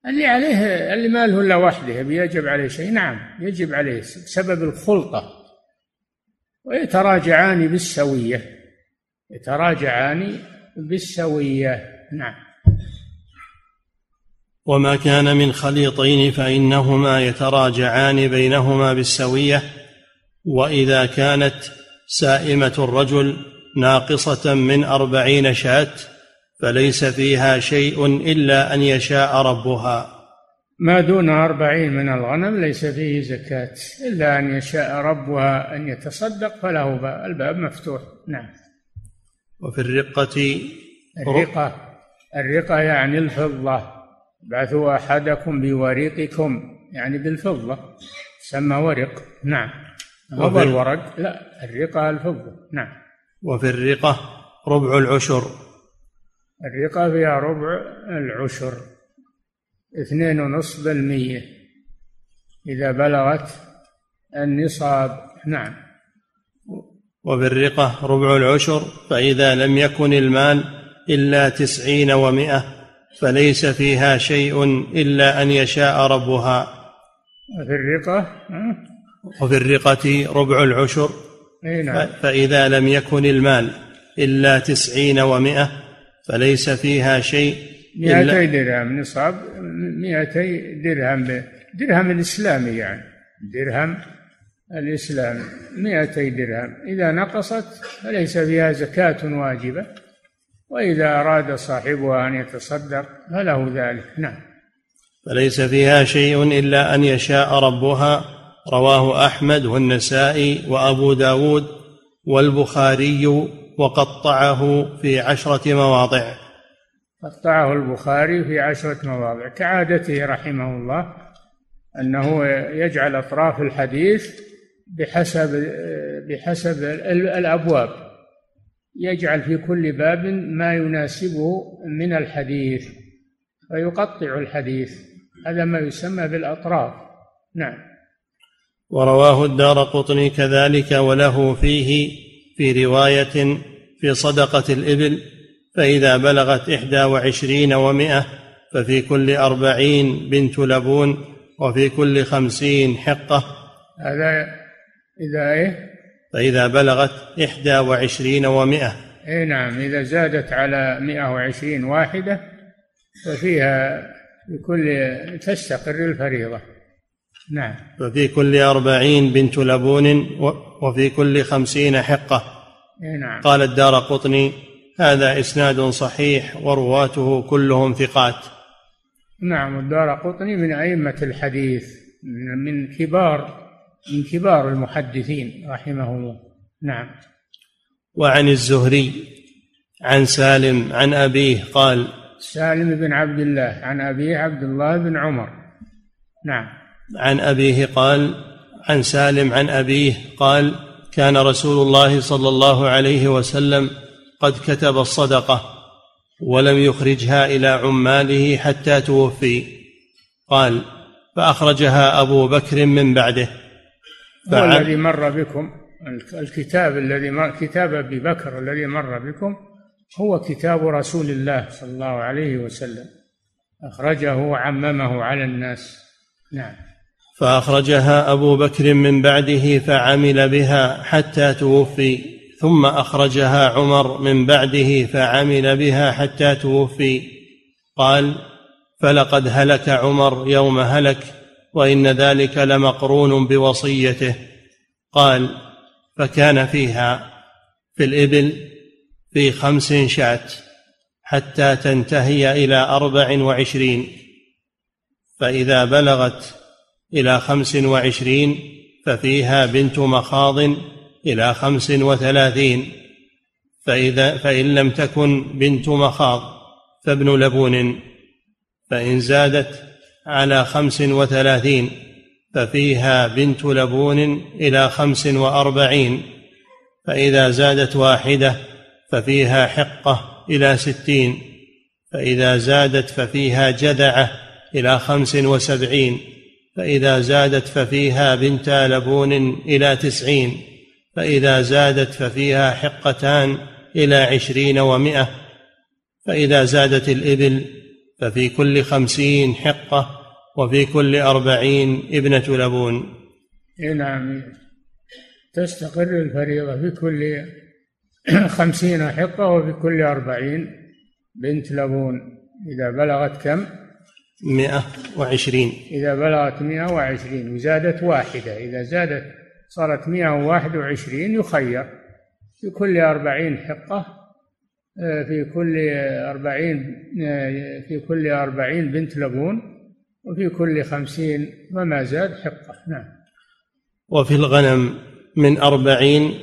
اللي عليه اللي ما له إلا وحده يجب عليه شيء؟ نعم يجب عليه بسبب الخلطه ويتراجعان بالسوية. يتراجعان بالسوية. نعم. وما كان من خليطين فإنهما يتراجعان بينهما بالسوية. وإذا كانت سائمة الرجل ناقصة من أربعين شاة فليس فيها شيء إلا أن يشاء ربها. ما دون أربعين من الغنم ليس فيه زكاة إلا أن يشاء ربها أن يتصدق فله باب الباب مفتوح. نعم. وفي الرقة الرقة. الرقة يعني الفضة. بعثوا أحدكم بورقكم يعني بالفضة سمى ورق. نعم. هو الورق. لا. الرقة الفضة. نعم. وفي الرقة ربع العشر. الرقة فيها ربع العشر. اثنين ونصف بالمية. إذا بلغت النصاب. نعم. وبالرقة ربع العشر فإذا لم يكن المال إلا تسعين ومائة فليس فيها شيء إلا أن يشاء ربها. وفي الرقة وفي الرقة ربع العشر. نعم. فإذا لم يكن المال إلا تسعين ومائة فليس فيها شيء مئتي درهم نصاب مئتي درهم درهم الإسلامي يعني. درهم الإسلامي مئتي درهم. إذا نقصت فليس فيها زكاة واجبة وإذا أراد صاحبها أن يتصدق فله ذلك. نعم. فليس فيها شيء إلا أن يشاء ربها رواه أحمد والنسائي وأبو داود والبخاري وقطعه في عشرة مواضع. قطعه البخاري في عشرة مواضع. كعادته رحمه الله أنه يجعل أطراف الحديث بحسب بحسب الأبواب. يجعل في كل باب ما يناسبه من الحديث فيقطع الحديث. هذا ما يسمى بالأطراف. نعم. ورواه الدار قطني كذلك وله فيه في رواية في صدقة الإبل فإذا بلغت إحدى وعشرين ومائة ففي كل أربعين بنت لبون وفي كل خمسين حقة. هذا إذا إيه؟ فإذا بلغت إحدى وعشرين ومائة إيه نعم إذا زادت على مائة وعشرين واحدة ففيها بكل تستقر الفريضة. نعم. ففي كل أربعين بنت لبون وفي كل خمسين حقة. إيه نعم. قال الدار قطني هذا إسناد صحيح ورواته كلهم ثقات. نعم الدار قطني من أئمة الحديث من كبار من كبار المحدثين رحمه الله. نعم. وعن الزهري عن سالم عن أبيه قال سالم بن عبد الله عن أبيه عبد الله بن عمر. نعم. عن أبيه قال عن سالم عن أبيه قال كان رسول الله صلى الله عليه وسلم قد كتب الصدقة ولم يخرجها إلى عماله حتى توفي. قال فأخرجها أبو بكر من بعده. هو الذي مر بكم. الكتاب الذي مر كتاب أبي بكر الذي مر بكم هو كتاب رسول الله صلى الله عليه وسلم. أخرجه وعممه على الناس. نعم. فأخرجها أبو بكر من بعده فعمل بها حتى توفي ثم أخرجها عمر من بعده فعمل بها حتى توفي. قال فلقد هلك عمر يوم هلك وإن ذلك لمقرون بوصيته. قال فكان فيها في الإبل في خمس شات حتى تنتهي إلى أربع وعشرين. فإذا بلغت إلى خمس وعشرين ففيها بنت مخاض إلى خمس وثلاثين. فإذا فإن لم تكن بنت مخاض فابن لبون. فإن زادت على خمس وثلاثين ففيها بنت لبون إلى خمس وأربعين. فإذا زادت واحدة ففيها حقة إلى ستين. فإذا زادت ففيها جذعة إلى خمس وسبعين. فإذا زادت ففيها بنت لبون إلى تسعين فإذا زادت ففيها حقتان إلى عشرين ومائة فإذا زادت الإبل ففي كل خمسين حقة وفي كل أربعين ابنة لبون. نعم. تستقر الفريضة في كل خمسين حقة وفي كل أربعين بنت لبون. إذا بلغت كم؟ مئة وعشرين. إذا بلغت مئة وعشرين وزادت واحدة إذا زادت صارت مئة وواحد وعشرين يخير. في كل أربعين حقة آه، في كل أربعين آه، في كل أربعين بنت لبون وفي كل خمسين وما زاد حقة. نعم. وفي الغنم من أربعين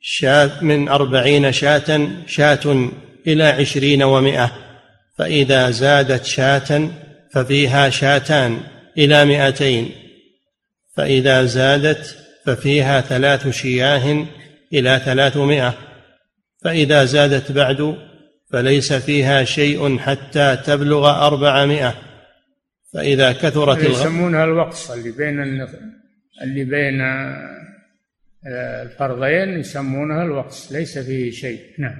شاة من أربعين شاة شاة إلى عشرين ومائة فإذا زادت شاة ففيها شاتان إلى مائتين فإذا زادت ففيها ثلاث شياه إلى ثلاثمائة فإذا زادت بعد فليس فيها شيء حتى تبلغ أربعمائة فإذا كثرت يسمونها الوقص اللي بين اللي بين الفرضين يسمونها الوقص ليس فيه شيء. نعم.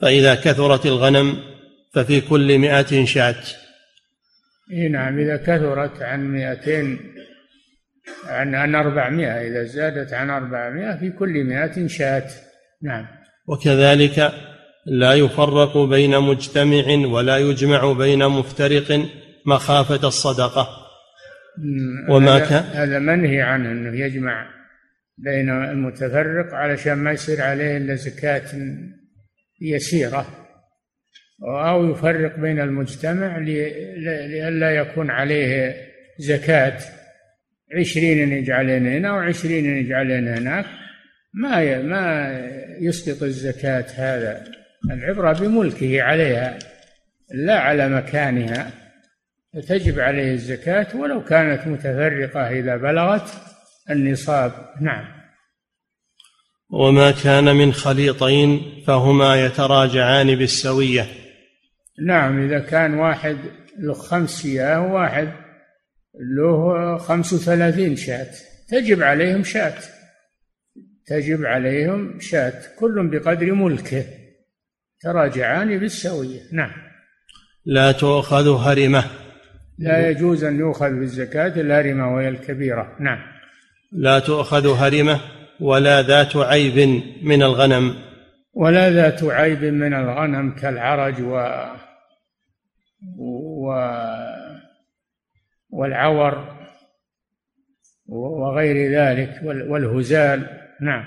فإذا كثرت الغنم ففي كل مئة شاة. إيه نعم إذا كثرت عن مئتين عن عن أربعمائة إذا زادت عن أربعمائة في كل مئة شاة نعم. وكذلك لا يفرق بين مجتمع ولا يجمع بين مفترق مخافة الصدقة. وما كان؟ هذا منهي عنه أنه يجمع بين المتفرق علشان ما يصير عليه إلا زكاة يسيرة. أو يفرق بين المجتمع لئلا يكون عليه زكاة. عشرين يجعلين هنا وعشرين يجعلين هناك. ما ما يسقط الزكاة هذا. العبرة بملكه عليها لا على مكانها. تجب عليه الزكاة ولو كانت متفرقة إذا بلغت النصاب. نعم. وما كان من خليطين فهما يتراجعان بالسوية. نعم إذا كان واحد له خمس شياه وواحد له خمس وثلاثين شاة. تجب عليهم شاة. تجب عليهم شاة. كل بقدر ملكه. تراجعان بالسوية. نعم. لا تؤخذ هرمة. لا يجوز أن يؤخذ بالزكاة الهرمة وهي الكبيرة. نعم. لا تؤخذ هرمة ولا ذات عيب من الغنم. ولا ذات عيب من الغنم كالعرج و و والعور وغير ذلك والهزال. نعم.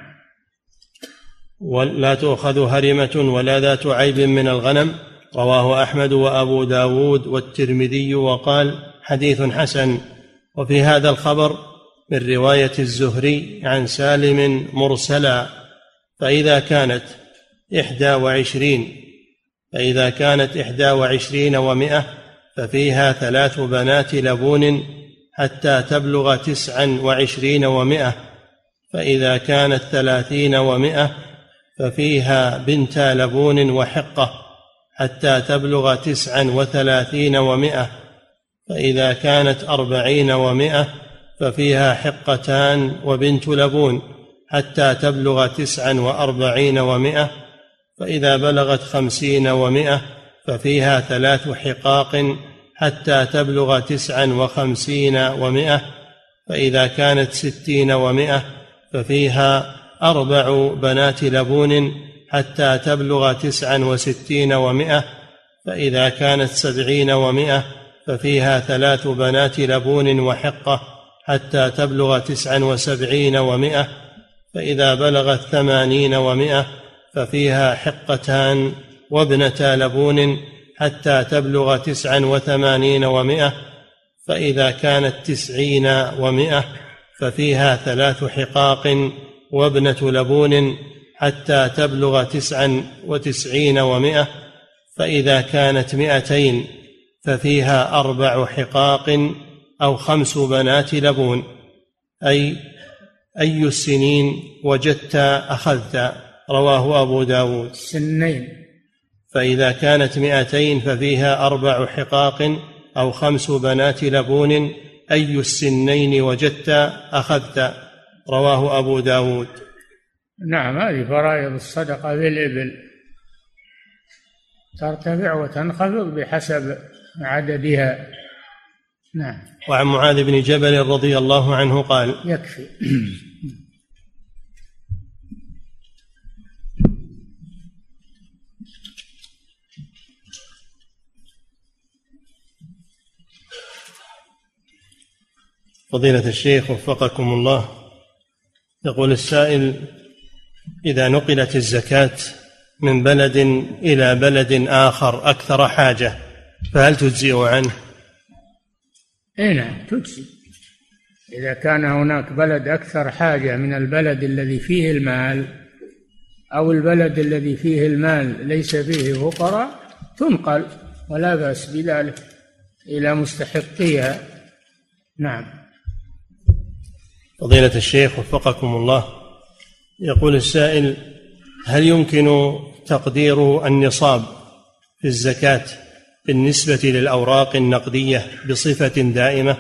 ولا تؤخذ هرمة ولا ذات عيب من الغنم. رواه أحمد وأبو داود والترمذي وقال حديث حسن. وفي هذا الخبر من رواية الزهري عن سالم مرسلا فإذا كانت إحدى وعشرين فإذا كانت إحدى وعشرين ومائة ففيها ثلاث بنات لبون حتى تبلغ تسعا وعشرين ومائة فإذا كانت ثلاثين ومائة ففيها بنتا لبون وحقة حتى تبلغ تسعا وثلاثين ومائة فإذا كانت أربعين ومائة ففيها حقتان وبنت لبون حتى تبلغ تسعا وأربعين ومائة فإذا بلغت خمسين ومائة ففيها ثلاث حقاق حتى تبلغ تسعا وخمسين ومائة فإذا كانت ستين ومائة ففيها أربع بنات لبون حتى تبلغ تسعا وستين ومائة فإذا كانت سبعين ومائة ففيها ثلاث بنات لبون وحقة حتى تبلغ تسعا وسبعين ومائة فإذا بلغت ثمانين ومائة ففيها حقتان وابنتا لبون حتى تبلغ تسعا وثمانين ومائة فإذا كانت تسعين ومائة ففيها ثلاث حقاق وابنة لبون حتى تبلغ تسعا وتسعين ومائة فإذا كانت مائتين ففيها أربع حقاق أو خمس بنات لبون. أي أي السنين وجدت أخذت رواه أبو داود. سنين. فإذا كانت مائتين ففيها أربع حقاق أو خمس بنات لبون أي السنين وجدت أخذت. رواه أبو داود. نعم هذه فرائض الصدقة بالإبل. ترتفع وتنخفض بحسب عددها. نعم. وعن معاذ بن جبل رضي الله عنه قال يكفي. فضيلة الشيخ وفقكم الله يقول السائل إذا نقلت الزكاة من بلد إلى بلد آخر أكثر حاجة فهل تجزئ عنه؟ اي نعم تجزي إذا كان هناك بلد أكثر حاجة من البلد الذي فيه المال أو البلد الذي فيه المال ليس فيه فقراء تنقل ولا بأس بذلك إلى مستحقيها. نعم. فضيلة الشيخ وفقكم الله. يقول السائل هل يمكن تقدير النصاب في الزكاة بالنسبة للأوراق النقدية بصفة دائمة؟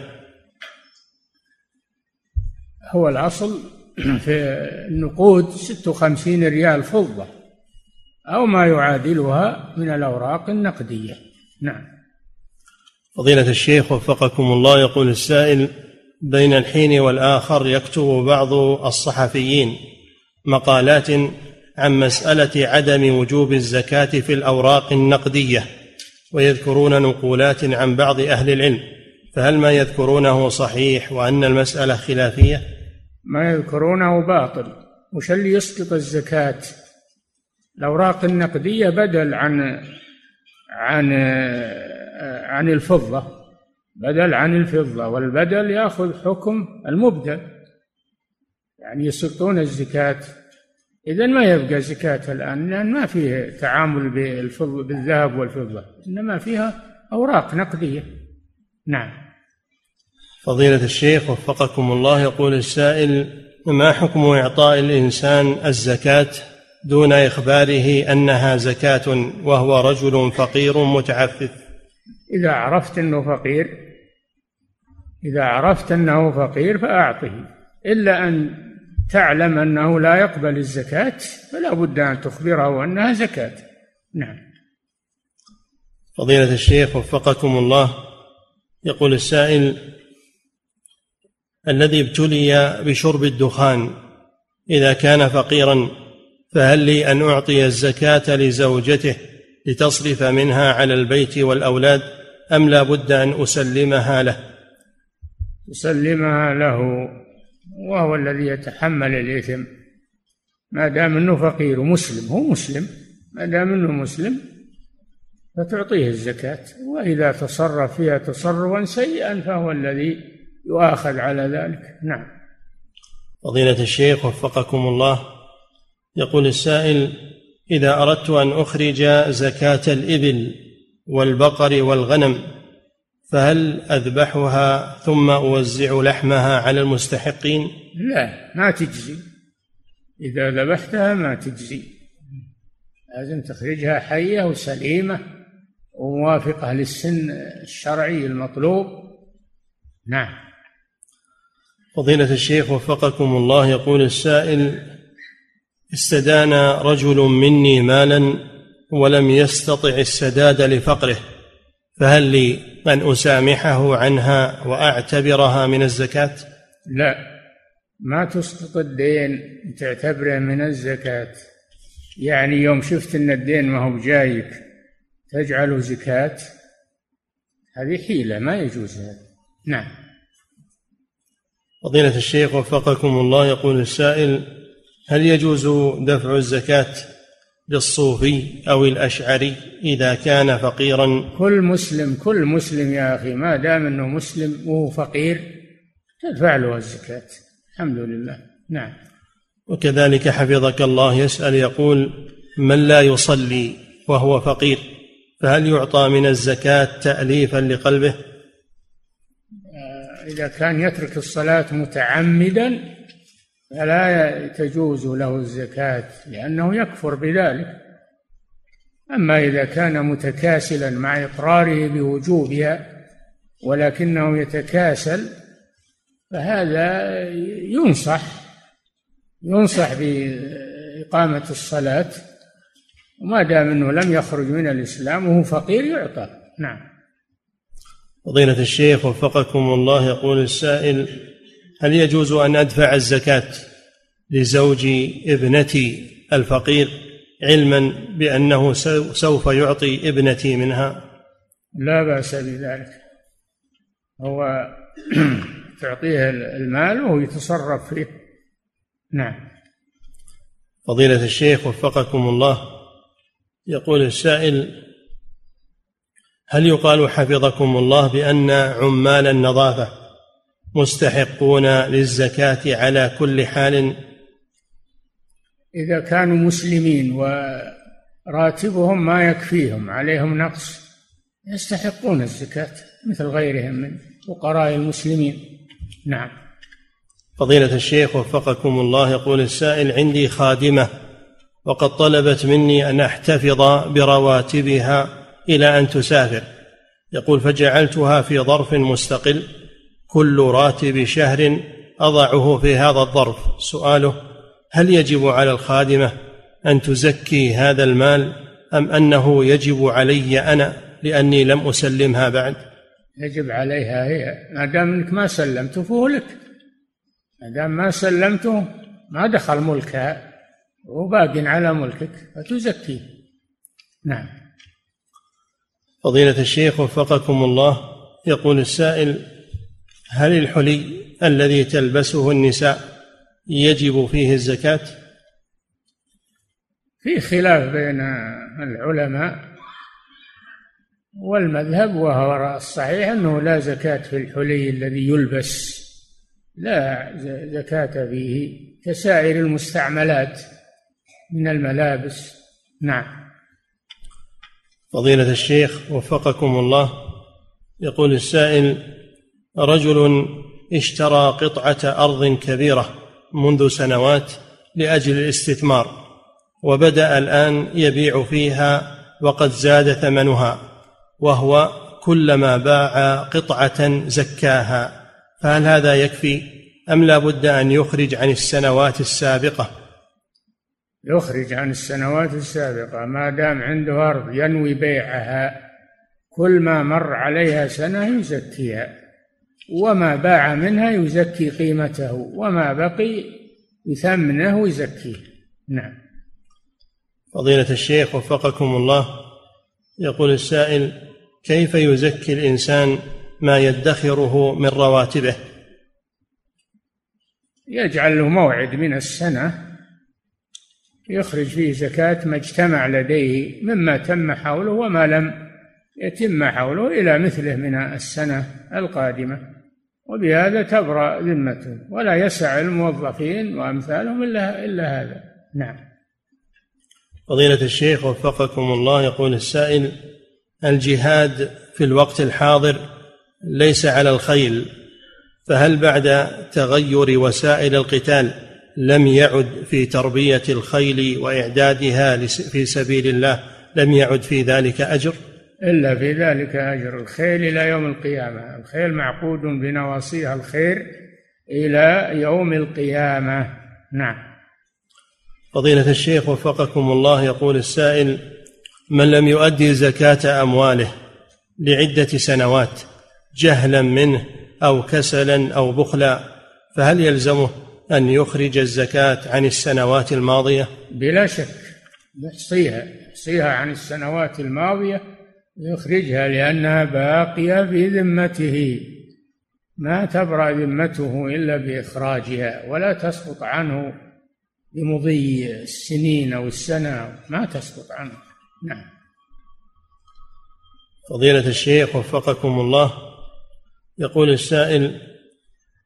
هو الأصل في النقود ست وخمسين ريال فضة أو ما يعادلها من الأوراق النقدية. نعم. فضيلة الشيخ وفقكم الله يقول السائل بين الحين والآخر يكتب بعض الصحفيين مقالات عن مسألة عدم وجوب الزكاة في الأوراق النقدية ويذكرون نقولات عن بعض أهل العلم. فهل ما يذكرونه صحيح وأن المسألة خلافية؟ ما يذكرونه باطل. وش اللي يسقط الزكاة؟ الأوراق النقدية بدل عن عن عن الفضة. بدل عن الفضة والبدل يأخذ حكم المبدل. يعني يسقطون الزكاة. إذا ما يبقى زكاة الآن؟ لأن ما فيه تعامل بالفضة بالذهب والفضة. إنما فيها أوراق نقدية. نعم. فضيلة الشيخ وفقكم الله يقول السائل ما حكم إعطاء الإنسان الزكاة دون إخباره أنها زكاة وهو رجل فقير متعفف؟ إذا عرفت أنه فقير إذا عرفت أنه فقير فأعطه. إلا أن تعلم أنه لا يقبل الزكاة فلا بد أن تخبره أنها زكاة. نعم. فضيلة الشيخ وفقكم الله. يقول السائل الذي ابتلي بشرب الدخان إذا كان فقيرا فهل لي أن أعطي الزكاة لزوجته لتصرف منها على البيت والأولاد أم لا بد أن أسلمها له؟ تسلمها له وهو الذي يتحمل الإثم. ما دام أنه فقير ومسلم هو مسلم. ما دام أنه مسلم فتعطيه الزكاة وإذا تصرف فيها تصرفا سيئا فهو الذي يؤاخذ على ذلك. نعم. فضيلة الشيخ وفقكم الله يقول السائل إذا أردت أن أخرج زكاة الإبل والبقر والغنم فهل أذبحها ثم أوزع لحمها على المستحقين؟ لا ما تجزي. إذا ذبحتها ما تجزي. لازم تخرجها حية وسليمة وموافقة للسن الشرعي المطلوب. نعم. فضيلة الشيخ وفقكم الله يقول السائل استدان رجل مني مالا ولم يستطع السداد لفقره. فهل لي أن أسامحه عنها وأعتبرها من الزكاة؟ لا. ما تسقط الدين تعتبره من الزكاة. يعني يوم شفت أن الدين ما هو جايك تجعله زكاة؟ هذه حيلة ما يجوز هذا. نعم. فضيلة الشيخ وفقكم الله يقول السائل هل يجوز دفع الزكاة للصوفي أو الأشعري إذا كان فقيرا. كل مسلم كل مسلم يا أخي ما دام أنه مسلم وهو فقير تدفع له الزكاة الحمد لله. نعم. وكذلك حفظك الله يسأل يقول من لا يصلي وهو فقير فهل يعطى من الزكاة تأليفا لقلبه؟ آه، إذا كان يترك الصلاة متعمدا فلا تجوز له الزكاة لأنه يكفر بذلك. أما إذا كان متكاسلا مع إقراره بوجوبها ولكنه يتكاسل فهذا ينصح ينصح بإقامة الصلاة وما دام أنه لم يخرج من الإسلام وهو فقير يعطى. نعم. فضيلة الشيخ وفقكم الله يقول السائل هل يجوز أن أدفع الزكاة لزوج ابنتي الفقير علما بأنه سوف يعطي ابنتي منها؟ لا بأس بذلك. هو [CLEARS THROAT] تعطيه المال وهو يتصرف فيه. نعم. فضيلة الشيخ وفقكم الله يقول السائل هل يقال حفظكم الله بأن عمال النظافة مستحقون للزكاة على كل حال. إذا كانوا مسلمين وراتبهم ما يكفيهم عليهم نقص يستحقون الزكاة مثل غيرهم من فقراء المسلمين. نعم. فضيلة الشيخ وفقكم الله يقول السائل عندي خادمة وقد طلبت مني أن أحتفظ برواتبها إلى أن تسافر. يقول فجعلتها في ظرف مستقل. كل راتب شهر أضعه في هذا الظرف. سؤاله هل يجب على الخادمة أن تزكي هذا المال أم أنه يجب علي أنا لأني لم أسلمها بعد؟ يجب عليها هي. ما دام إنك ما سلمته فهو لك. ما دام ما سلمته ما دخل ملكها هو باق على ملكك فتزكيه نعم. فضيلة الشيخ وفقكم الله يقول السائل هل الحلي الذي تلبسه النساء يجب فيه الزكاة؟ في خلاف بين العلماء والمذهب وهو الصحيح أنه لا زكاة في الحلي الذي يلبس لا زكاة فيه كسائر المستعملات من الملابس نعم فضيلة الشيخ وفقكم الله يقول السائل رجل اشترى قطعة أرض كبيرة منذ سنوات لأجل الاستثمار وبدأ الآن يبيع فيها وقد زاد ثمنها وهو كلما باع قطعة زكاها. فهل هذا يكفي أم لا بد أن يخرج عن السنوات السابقة؟ يخرج عن السنوات السابقة. ما دام عنده أرض ينوي بيعها كل ما مر عليها سنة يزكيها. وما باع منها يزكي قيمته وما بقي يثمنه ويزكيه نعم. فضيلة الشيخ وفقكم الله يقول السائل كيف يزكي الإنسان ما يدخره من رواتبه؟ يجعل له موعد من السنة يخرج فيه زكاة ما اجتمع لديه مما تم حوله وما لم يتم حوله إلى مثله من السنة القادمة. وبهذا تبرأ ذمته ولا يسع الموظفين وأمثالهم إلا إلا هذا. نعم. فضيلة الشيخ وفقكم الله يقول السائل الجهاد في الوقت الحاضر ليس على الخيل فهل بعد تغير وسائل القتال لم يعد في تربية الخيل وإعدادها في سبيل الله لم يعد في ذلك أجر؟ إلا في ذلك أجر الخيل إلى يوم القيامة. الخيل معقود بنواصيها الخير إلى يوم القيامة. نعم. فضيلة الشيخ وفقكم الله يقول السائل من لم يؤدي زكاة أمواله لعدة سنوات جهلا منه أو كسلا أو بخلا فهل يلزمه أن يخرج الزكاة عن السنوات الماضية؟ بلا شك. يحصيها يحصيها عن السنوات الماضية يخرجها لأنها باقية في ذمته. ما تبرأ ذمته إلا بإخراجها ولا تسقط عنه بمضي السنين أو السنة ما تسقط عنه. نعم. فضيلة الشيخ وفقكم الله يقول السائل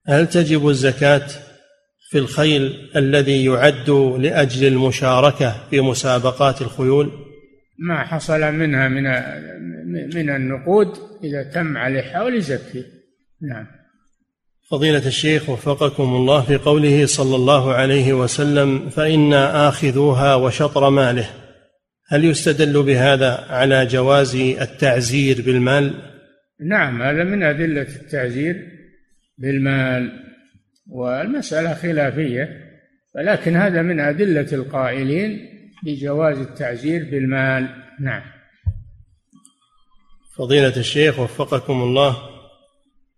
هل تجب الزكاة في الخيل الذي يعد لأجل المشاركة في مسابقات الخيول؟ ما حصل منها من من النقود إذا تم عليه حول يزكي نعم. فضيلة الشيخ وفقكم الله في قوله صلى الله عليه وسلم فإنا آخذوها وشطر ماله. هل يستدل بهذا على جواز التعزير بالمال؟ نعم هذا من أدلة التعزير بالمال والمسألة خلافية ولكن هذا من أدلة القائلين بجواز التعزير بالمال. نعم. فضيلة الشيخ وفقكم الله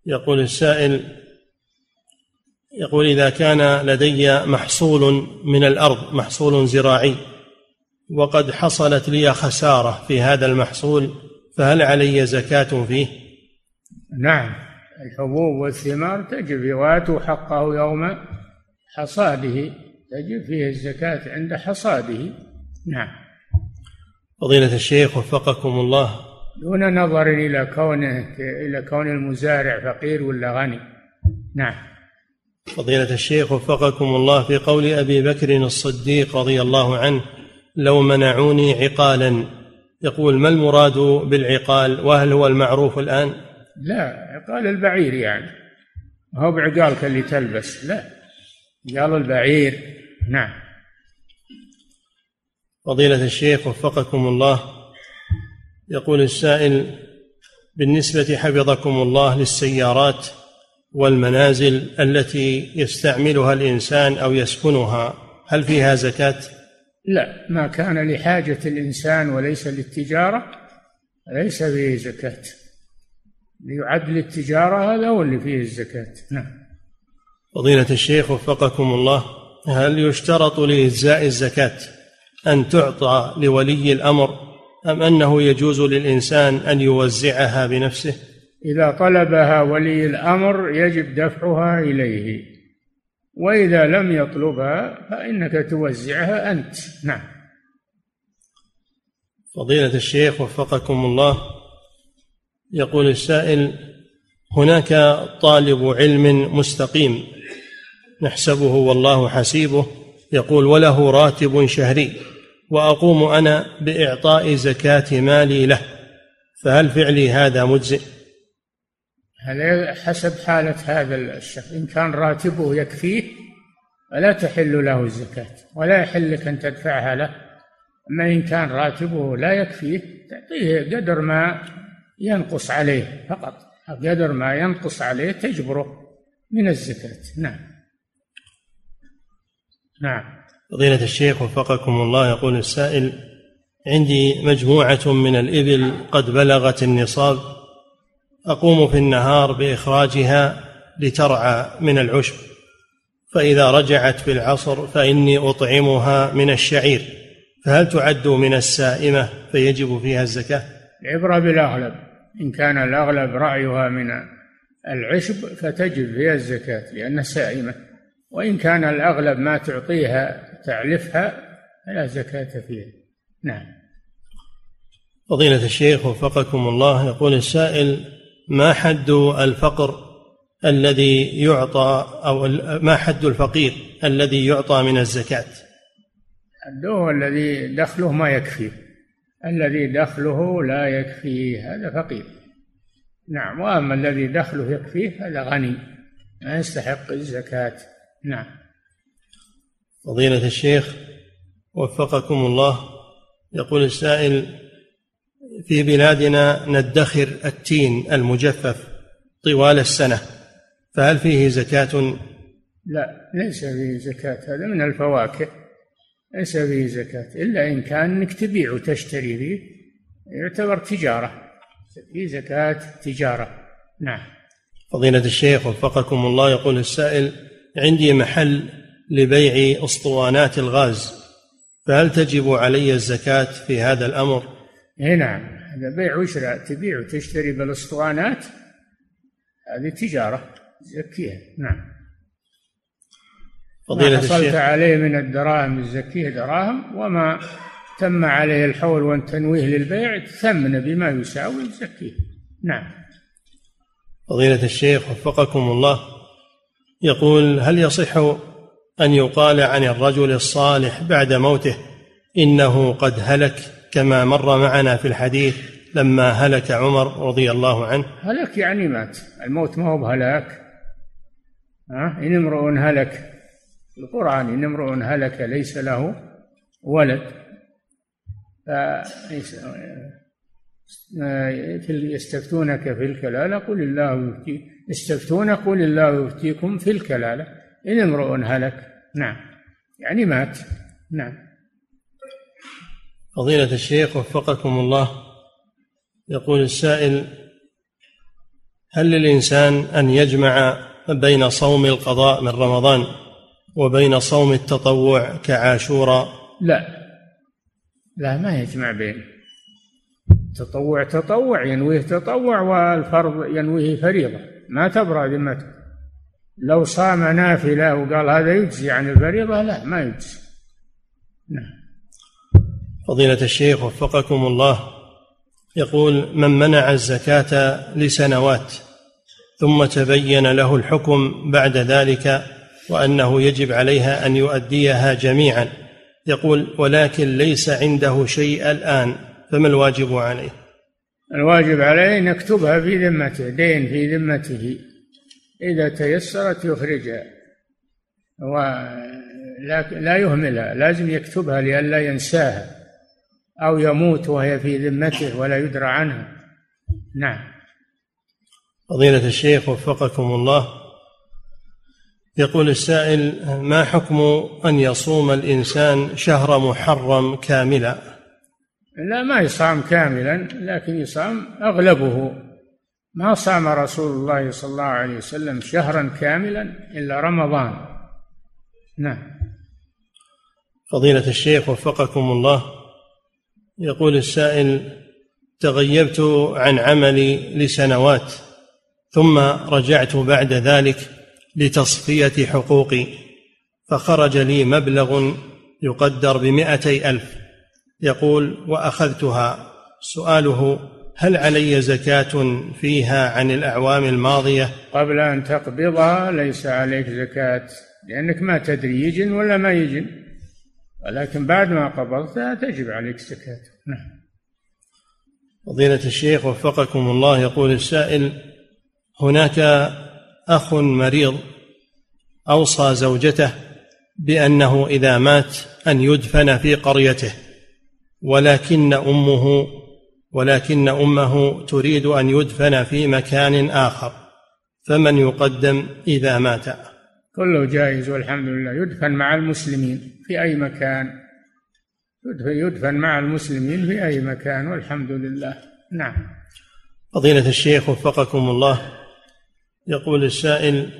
يقول السائل يقول إذا كان لدي محصول من الأرض محصول زراعي وقد حصلت لي خسارة في هذا المحصول فهل علي زكاة فيه؟ نعم. الحبوب والثمار تجب واتوا حقه يوم حصاده تجب فيه الزكاة عند حصاده. نعم. فضيلة الشيخ وفقكم الله. دون نظر إلى كونه إلى كون المزارع فقير ولا غني. نعم. فضيلة الشيخ وفقكم الله في قول أبي بكر الصديق رضي الله عنه لو منعوني عقالا يقول ما المراد بالعقال؟ وهل هو المعروف الآن? لا عقال البعير يعني. هو بعقالك اللي تلبس؟ لا. قال البعير. نعم. فضيلة الشيخ وفقكم الله. يقول السائل بالنسبة حفظكم الله للسيارات والمنازل التي يستعملها الإنسان أو يسكنها هل فيها زكاة؟ لا ما كان لحاجة الإنسان وليس للتجارة ليس فيه زكاة. ليعد للتجارة هذا هو اللي فيه الزكاة. نعم. فضيلة الشيخ وفقكم الله هل يشترط لإجزاء الزكاة؟ أن تعطى لولي الأمر أم أنه يجوز للإنسان أن يوزعها بنفسه؟ إذا طلبها ولي الأمر يجب دفعها إليه وإذا لم يطلبها فإنك توزعها أنت. نعم. فضيلة الشيخ وفقكم الله يقول السائل هناك طالب علم مستقيم نحسبه والله حسيبه يقول وله راتب شهري. وأقوم أنا بإعطاء زكاة مالي له. فهل فعلي هذا مجزئ؟ حسب حالة هذا الشخص؟ إن كان راتبه يكفيه فلا تحل له الزكاة ولا يحل لك أن تدفعها له. أما إن كان راتبه لا يكفيه تعطيه قدر ما ينقص عليه فقط. قدر ما ينقص عليه تجبره من الزكاة. نعم. نعم. فضيلة الشيخ وفقكم الله يقول السائل عندي مجموعة من الإبل قد بلغت النصاب أقوم في النهار بإخراجها لترعى من العشب فإذا رجعت في العصر فإني أطعمها من الشعير فهل تعد من السائمة فيجب فيها الزكاة؟ العبرة بالأغلب إن كان الأغلب رعيها من العشب فتجب فيها الزكاة لأنها سائمة وإن كان الأغلب ما تعطيها تعلفها فلا زكاة فيها. نعم. فضيلة الشيخ وفقكم الله يقول السائل ما حد الفقر الذي يعطى أو ما حد الفقير الذي يعطى من الزكاة؟ حده الذي دخله ما يكفي. الذي دخله لا يكفيه هذا فقير. نعم وأما الذي دخله يكفيه هذا غني ما يستحق الزكاة. نعم. فضيلة الشيخ وفقكم الله يقول السائل في بلادنا ندخر التين المجفف طوال السنة فهل فيه زكاة؟ لا ليس فيه زكاة هذا من الفواكه ليس فيه زكاة إلا إن كان إنك تبيع وتشتري فيه يعتبر تجارة فيه زكاة تجارة نعم فضيلة الشيخ وفقكم الله يقول السائل عندي محل لبيع أسطوانات الغاز فهل تجب علي الزكاة في هذا الأمر؟ إي نعم هذا بيع وشراء تبيع وتشتري بالأسطوانات هذه تجارة زكيها نعم. فضيلة ما حصلت الشيخ. عليه من الدراهم تزكيه دراهم وما تم عليه الحول والتنويه للبيع تثمن بما يساوي زكيه نعم. فضيلة الشيخ وفقكم الله يقول هل يصح أن يقال عن الرجل الصالح بعد موته إنه قد هلك كما مر معنا في الحديث لما هلك عمر رضي الله عنه. هلك يعني مات. الموت ما هو بهلاك. ها؟ إن امرؤ هلك. القرآن إن امرؤ هلك ليس له ولد. يستفتونك في الكلالة قل الله يفتيك يستفتون قل الله يفتيكم في الكلالة. إن امرؤ هلك. نعم. يعني مات. نعم. فضيلة الشيخ وفقكم الله يقول السائل هل للإنسان أن يجمع بين صوم القضاء من رمضان وبين صوم التطوع كعاشوراء لا. لا ما يجمع بين. تطوع تطوع ينويه تطوع والفرض ينويه فريضة. ما تبرأ ذمته لو صام نافلة وقال هذا يجزي عن الفريضة لا ما يجزي. نعم. فضيلة الشيخ وفقكم الله. يقول من منع الزكاة لسنوات ثم تبين له الحكم بعد ذلك وأنه يجب عليها أن يؤديها جميعا. يقول ولكن ليس عنده شيء الآن فما الواجب عليه؟ الواجب عليه أن يكتبها في ذمته دين في ذمته. إذا تيسرت يخرجها. لا يهملها لازم يكتبها لئلا ينساها أو يموت وهي في ذمته ولا يدرى عنها نعم. فضيلة الشيخ وفقكم الله يقول السائل ما حكم أن يصوم الإنسان شهر محرم كاملا؟ لا ما يصام كاملا لكن يصام أغلبه. ما صام رسول الله صلى الله عليه وسلم شهرا كاملا إلا رمضان. نعم. فضيلة الشيخ وفقكم الله يقول السائل تغيبت عن عملي لسنوات ثم رجعت بعد ذلك لتصفية حقوقي فخرج لي مبلغ يقدر بمائتي ألف. يقول وأخذتها. سؤاله هل علي زكاة فيها عن الأعوام الماضية؟ قبل أن تقبضها ليس عليك زكاة لأنك ما تدري يجن ولا ما يجن. ولكن بعد ما قبضتها تجب عليك زكاة. نعم. فضيلة الشيخ وفقكم الله يقول السائل هناك أخ مريض أوصى زوجته بأنه إذا مات أن يدفن في قريته ولكن أمه ولكن أمه تريد أن يدفن في مكان آخر فمن يقدم إذا مات؟ كله جائز والحمد لله. يدفن مع المسلمين في أي مكان؟ يدفن مع المسلمين في أي مكان؟ والحمد لله. نعم. فضيلة الشيخ وفقكم الله يقول السائل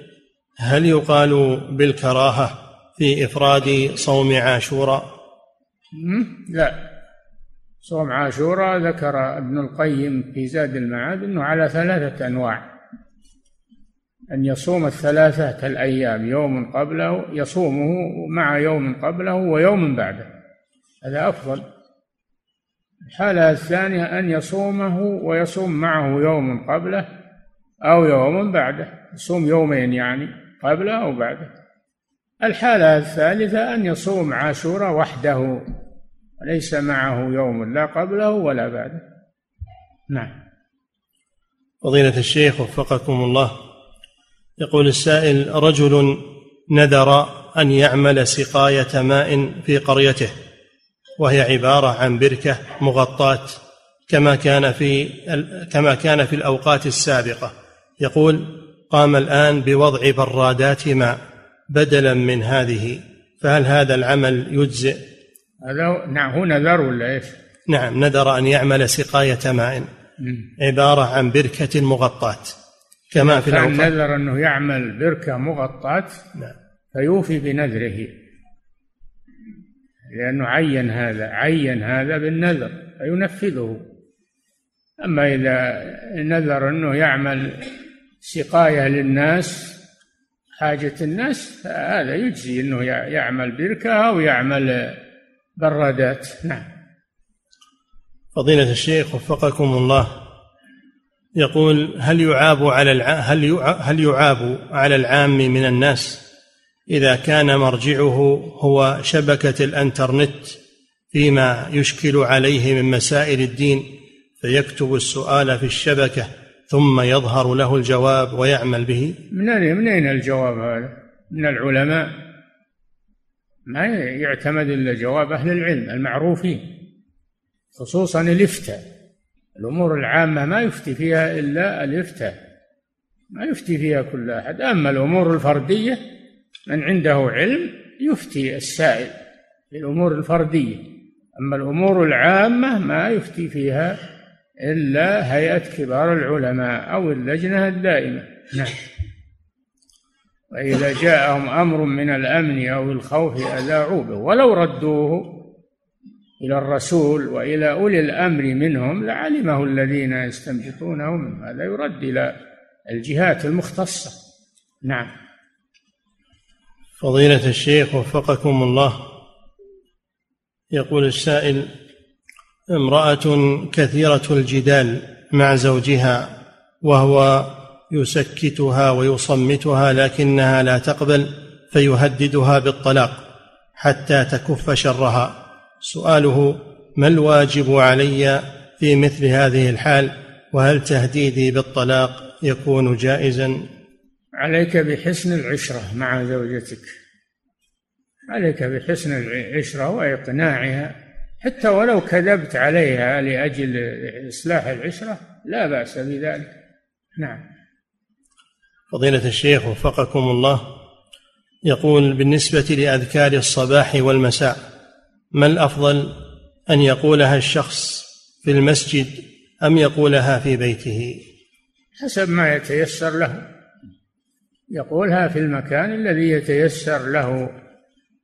هل يقال بالكراهة في إفراد صوم عاشوراء؟ لا. صوم عاشوراء ذكر ابن القيم في زاد المعاد أنه على ثلاثة أنواع. أن يصوم الثلاثة الأيام يوم قبله يصومه مع يوم قبله ويوم بعده. هذا أفضل. الحالة الثانية أن يصومه ويصوم معه يوم قبله أو يوم بعده. يصوم يومين يعني قبله أو بعده. الحالة الثالثة أن يصوم عاشوراء وحده. وليس معه يوم لا قبله ولا بعده. نعم. فضيلة الشيخ وفقكم الله يقول السائل رجل نذر أن يعمل سقاية ماء في قريته وهي عبارة عن بركة مغطاة كما كان في كما كان في الأوقات السابقة. يقول قام الآن بوضع برادات ماء بدلا من هذه فهل هذا العمل يجزئ هذا نعم هو نذر ولا إيش؟ نعم نذر أن يعمل سقاية ماء عبارة عن بركة مغطاة كما في كان نذر أنه يعمل بركة مغطاة نعم. فيوفي بنذره لأنه عين هذا عين هذا بالنذر فينفذه أما إذا نذر أنه يعمل سقاية للناس حاجة الناس فهذا يجزي أنه يعمل بركة أو يعمل برادات. نعم. فضيلة الشيخ وفقكم الله. يقول هل يعاب على الع... هل هل يعاب على العام من الناس إذا كان مرجعه هو شبكة الإنترنت فيما يشكل عليه من مسائل الدين فيكتب السؤال في الشبكة ثم يظهر له الجواب ويعمل به؟ من أين من أين الجواب هذا؟ من العلماء؟ ما يعتمد إلا جواب أهل العلم المعروفين خصوصا الإفتاء. الأمور العامة ما يفتي فيها إلا الإفتاء ما يفتي فيها كل أحد. أما الأمور الفردية من عنده علم يفتي السائل في الأمور الفردية. أما الأمور العامة ما يفتي فيها إلا هيئة كبار العلماء أو اللجنة الدائمة. نعم. وإذا جاءهم أمر من الأمن أو الخوف أذاعوا به. ولو ردوه إلى الرسول وإلى أولي الأمر منهم لعلمه الذين يستنبطونه منه هذا يرد إلى الجهات المختصة. نعم. فضيلة الشيخ وفقكم الله يقول السائل امرأة كثيرة الجدال مع زوجها وهو يسكتها ويصمتها لكنها لا تقبل فيهددها بالطلاق حتى تكف شرها. سؤاله ما الواجب علي في مثل هذه الحال؟ وهل تهديدي بالطلاق يكون جائزا؟ عليك بحسن العشرة مع زوجتك. عليك بحسن العشرة وإقناعها. حتى ولو كذبت عليها لأجل إصلاح العشرة لا بأس بذلك. نعم. فضيلة الشيخ وفقكم الله يقول بالنسبة لأذكار الصباح والمساء ما الأفضل أن يقولها الشخص في المسجد أم يقولها في بيته؟ حسب ما يتيسر له. يقولها في المكان الذي يتيسر له.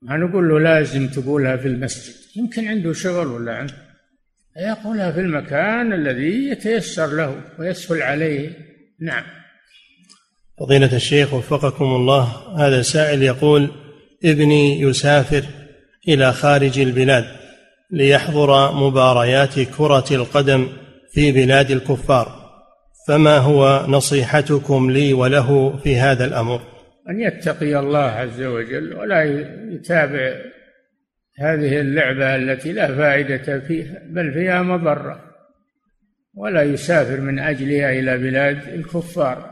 ما نقول له لازم تقولها في المسجد. يمكن عنده شغل ولا عنده. يقولها في المكان الذي يتيسر له ويسهل عليه. نعم. فضيلة الشيخ وفقكم الله هذا سائل يقول ابني يسافر إلى خارج البلاد ليحضر مباريات كرة القدم في بلاد الكفار فما هو نصيحتكم لي وله في هذا الأمر؟ أن يتقي الله عز وجل ولا يتابع هذه اللعبة التي لا فائدة فيها بل فيها مضرة ولا يسافر من أجلها إلى بلاد الكفار.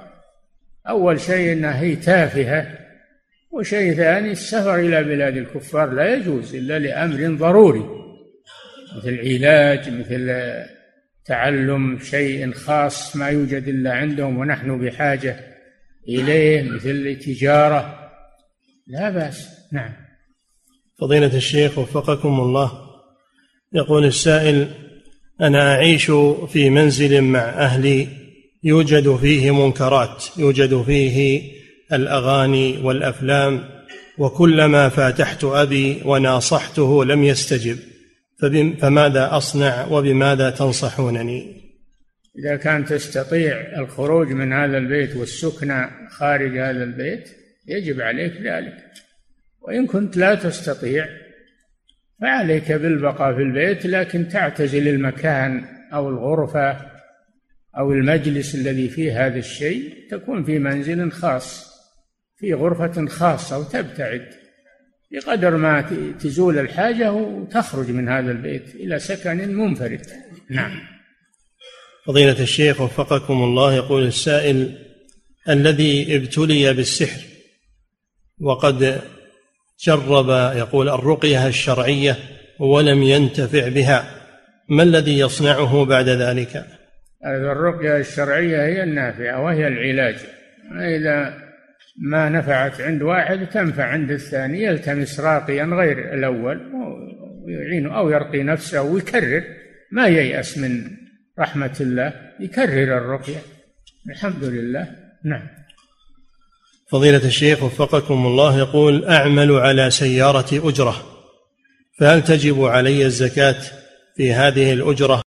أول شيء أنها هي تافهة وشيء ثاني السفر إلى بلاد الكفار لا يجوز إلا لأمر ضروري مثل علاج مثل تعلم شيء خاص ما يوجد إلا عندهم ونحن بحاجة إليه مثل التجارة لا بأس. نعم. فضيلة الشيخ وفقكم الله. يقول السائل أنا أعيش في منزل مع أهلي يوجد فيه منكرات يوجد فيه الأغاني والأفلام وكلما فاتحت أبي وناصحته لم يستجب. فماذا أصنع وبماذا تنصحونني؟ إذا كان تستطيع الخروج من هذا البيت والسكنى خارج هذا البيت يجب عليك ذلك. وإن كنت لا تستطيع فعليك بالبقاء في البيت لكن تعتزل المكان أو الغرفة أو المجلس الذي فيه هذا الشيء تكون في منزل خاص في غرفة خاصة وتبتعد. بقدر ما تزول الحاجة وتخرج من هذا البيت إلى سكن منفرد. نعم. فضيلة الشيخ وفقكم الله يقول السائل الذي ابتلي بالسحر وقد جرب يقول الرقية الشرعية ولم ينتفع بها ما الذي يصنعه بعد ذلك؟ الرقية الشرعية هي النافعة وهي العلاج. إذا ما نفعت عند واحد تنفع عند الثاني يلتمس راقيا غير الأول ويعينه أو يرقي نفسه ويكرر ما ييأس من رحمة الله يكرر الرقية. الحمد لله. نعم. فضيلة الشيخ وفقكم الله يقول أعمل على سيارة أجرة فهل تجب علي الزكاة في هذه الأجرة؟